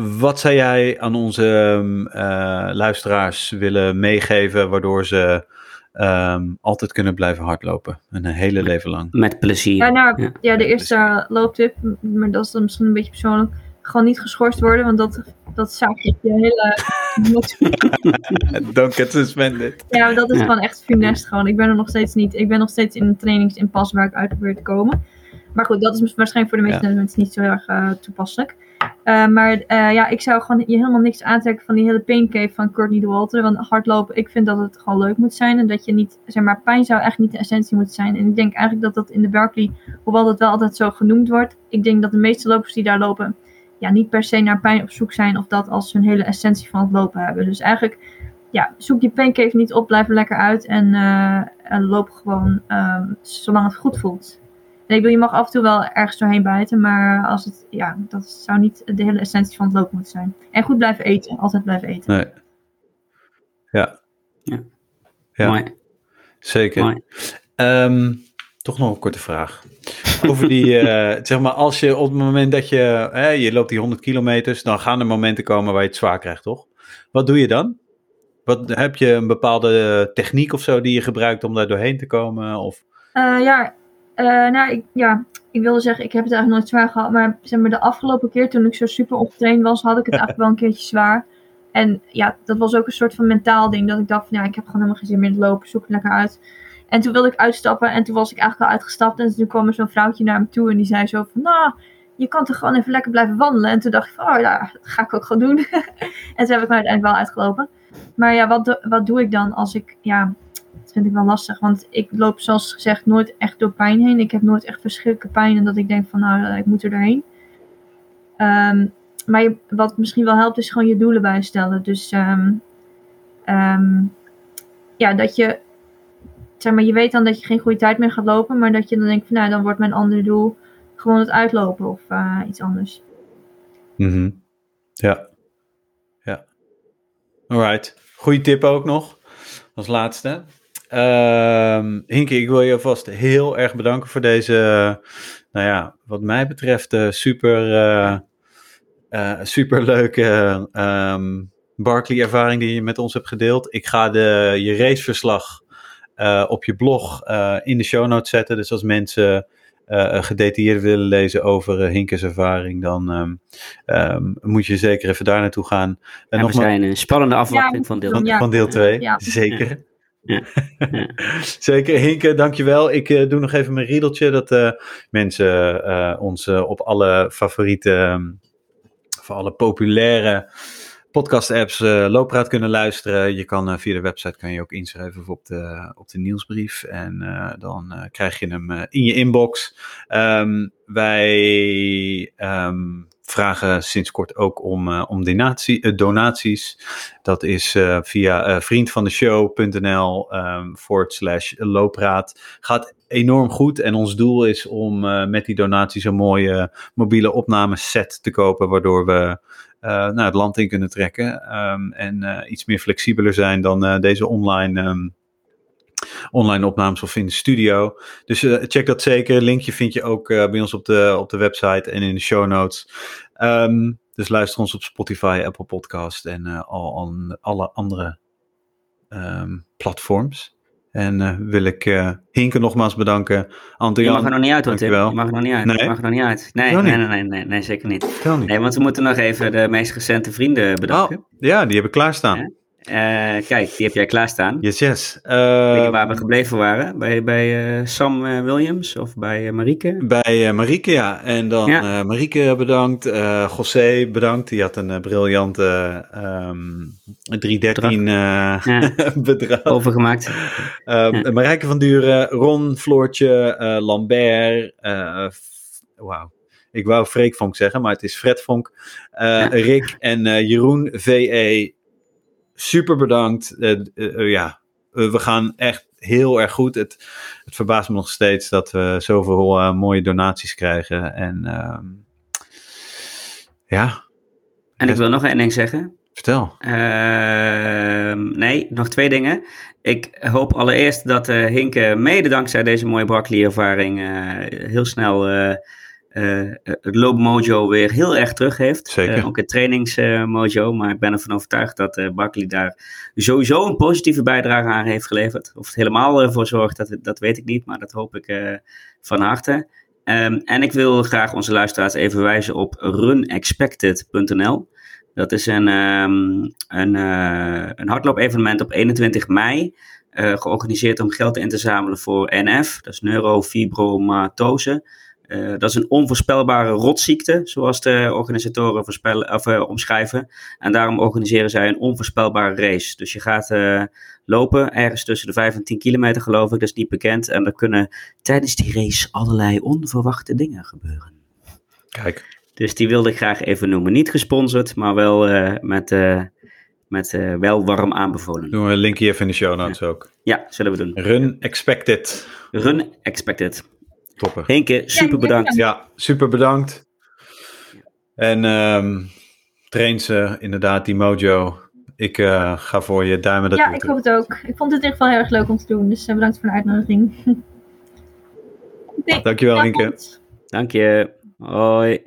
wat zou jij aan onze ehm, eh, luisteraars willen meegeven waardoor ze ehm, altijd kunnen blijven hardlopen? Een hele leven lang. Met plezier. Ja, nou, Ja. ja, de eerste looptip, maar dat is dan misschien een beetje persoonlijk. Gewoon niet geschorst worden, want dat, dat zaakt je hele... Don't get suspended. ja, dat is Ja. gewoon echt funest gewoon. Ik ben er nog steeds niet. Ik ben nog steeds in een trainingsinpas waar ik uit probeer te komen. Maar goed, dat is waarschijnlijk voor de meeste mensen niet zo heel erg eh, toepasselijk. Eh, maar eh, ja, ik zou gewoon je helemaal niks aantrekken van die hele pain cave van Courtney de Walter. Want hardlopen, ik vind dat het gewoon leuk moet zijn. En dat je niet, zeg maar, pijn zou echt niet de essentie moeten zijn. En ik denk eigenlijk dat dat in de Berkeley, hoewel dat wel altijd zo genoemd wordt. Ik denk dat de meeste lopers die daar lopen, ja, niet per se naar pijn op zoek zijn. Of dat als hun hele essentie van het lopen hebben. Dus eigenlijk, ja, zoek je pain cave niet op, blijf er lekker uit. En, eh, en loop gewoon ehm, zolang het goed voelt. En ik bedoel, je mag af en toe wel ergens doorheen bijten, maar als het, ja, dat zou niet de hele essentie van het lopen moeten zijn. En goed blijven eten, altijd blijven eten. Nee. Ja. Ja. Ja, Mooi. zeker. Mooi. Ehm, toch nog een korte vraag. Over die, eh, zeg maar, als je op het moment dat je, hè, je loopt die 100 kilometers, dan gaan er momenten komen waar je het zwaar krijgt, toch? Wat doe je dan? Wat, heb je een bepaalde techniek of zo die je gebruikt om daar doorheen te komen? Of, Eh, ja, eh, nou, ik, ja, ik wilde zeggen, ik heb het eigenlijk nooit zwaar gehad. Maar zeg maar, de afgelopen keer toen ik zo super opgetraind was, had ik het eigenlijk wel een keertje zwaar. En ja, dat was ook een soort van mentaal ding. Dat ik dacht van, ja, ik heb gewoon helemaal geen zin meer in het lopen. Zoek het lekker uit. En toen wilde ik uitstappen en toen was ik eigenlijk al uitgestapt. En toen kwam er zo'n vrouwtje naar me toe en die zei zo van, nou, je kan toch gewoon even lekker blijven wandelen. En toen dacht ik van, oh ja, dat ga ik ook gewoon doen. en toen heb ik me uiteindelijk wel uitgelopen. Maar ja, wat, do- wat doe ik dan als ik, ja, dat vind ik wel lastig. Want ik loop zoals gezegd nooit echt door pijn heen. Ik heb nooit echt verschrikkelijke pijn en dat ik denk van, nou, ik moet er doorheen. Ehm, maar wat misschien wel helpt is gewoon je doelen bijstellen. Dus ehm, ehm, ja, dat je, zeg maar, je weet dan dat je geen goede tijd meer gaat lopen. Maar dat je dan denkt van, nou, dan wordt mijn andere doel gewoon het uitlopen of eh, iets anders. Mhm. Ja. Ja. Alright. Goeie tip ook nog. Als laatste. Ehm Hinke, ik wil je alvast heel erg bedanken voor deze, nou ja, wat mij betreft, eh, super, eh eh, super leuke ehm Barkley-ervaring die je met ons hebt gedeeld. Ik ga de, je raceverslag eh, op je blog eh, in de show notes zetten. Dus als mensen eh, gedetailleerd willen lezen over Hinkes ervaring, dan ehm, ehm, moet je zeker even daar naartoe gaan. En En we nogmaals- zijn een spannende afwachting van deel van, Ja. van deel 2, Ja. zeker. Ja. Zeker, Hinke, dankjewel. Ik eh, doe nog even mijn riedeltje, dat eh, mensen eh, ons op alle favoriete, ehm, voor alle populaire podcast-apps Loopraad kunnen luisteren. Je kan via de website kan je ook inschrijven op de, op de nieuwsbrief en dan krijg je hem in je inbox. Ehm, wij ehm, vragen sinds kort ook om, eh, om eh, donaties. Dat is eh, via vriendvandeshow.nl ehm forward slash loopraad. Gaat enorm goed en ons doel is om met die donaties een mooie mobiele opnameset te kopen, waardoor we eh, nou, het land in kunnen trekken ehm, en iets meer flexibeler zijn dan deze online, ehm, online opnames of in de studio. Dus eh, check dat zeker. Linkje vind je ook eh, bij ons op de, op de website en in de show notes. Ehm, dus luister ons op Spotify, Apple Podcast en eh, al, an- alle andere ehm, platforms. En wil ik eh, Hinke nogmaals bedanken. Je mag er nog niet uit hoor, Tim. Je mag er nog niet uit. Nee? Je mag er nog niet uit. Nee, nee, nee, nee, nee, nee, zeker niet. Nee, want we moeten nog even de meest recente vrienden bedanken. Oh, ja, die heb ik klaarstaan. Ja. Eh, kijk, die heb jij klaarstaan. Yes, yes. Weet je Eh, waar we gebleven waren? Bij, bij eh, Sam eh, Williams of bij Marieke? Bij Marieke, ja. En dan Ja. Marieke bedankt. José bedankt. Die had een briljante ehm 313 eh Ja. bedrag. Overgemaakt. Ehm, Ja. Marijke van Duren, Ron, Floortje, Lambert. Wauw. Ik wou Freek Vonk zeggen, maar het is Fred Vonk. Ja. Rick en Jeroen VE. Super bedankt. Eh, eh, eh, ja, we gaan echt heel erg goed. Het, het verbaast me nog steeds dat we zoveel mooie donaties krijgen. En ehm, ja, En ik wil nog één ding zeggen. vertel. Ehm, nee, nog twee dingen. Ik hoop allereerst dat eh, Hinke mede dankzij deze mooie eh, heel snel het loopmojo weer heel erg terug heeft. Zeker. Eh, ook het trainingsmojo. maar ik ben ervan overtuigd dat eh Barkley daar sowieso een positieve bijdrage aan heeft geleverd. Of het helemaal ervoor zorgt, dat, dat weet ik niet. Maar dat hoop ik eh, van harte. Ehm, en ik wil graag onze luisteraars even wijzen op runexpected.nl. Dat is een, ehm, een, eh, een hardloop-evenement op 21 mei. eh, georganiseerd om geld in te zamelen voor NF. Dat is neurofibromatose. Eh, dat is een onvoorspelbare rotziekte, zoals de organisatoren voorspellen, of, eh, omschrijven. En daarom organiseren zij een onvoorspelbare race. Dus je gaat eh, lopen, ergens tussen de 5 en 10 kilometer geloof ik, dat is niet bekend. En er kunnen tijdens die race allerlei onverwachte dingen gebeuren. Kijk, Dus die wilde ik graag even noemen. Niet gesponsord, maar wel met, met wel warm aanbevolen. doen we een linkje even in de show notes ook. Ja, zullen we doen. Run expected. Run expected. Topper. Henke, super bedankt. Ja, super bedankt. En ehm train ze inderdaad, die mojo. Ik eh, ga voor je duimen dat ja, ik hoop het ook. Ik vond het in ieder geval heel erg leuk om te doen. Dus eh, bedankt voor de uitnodiging. Dankjewel, Inke. avond. Dank je. Hoi.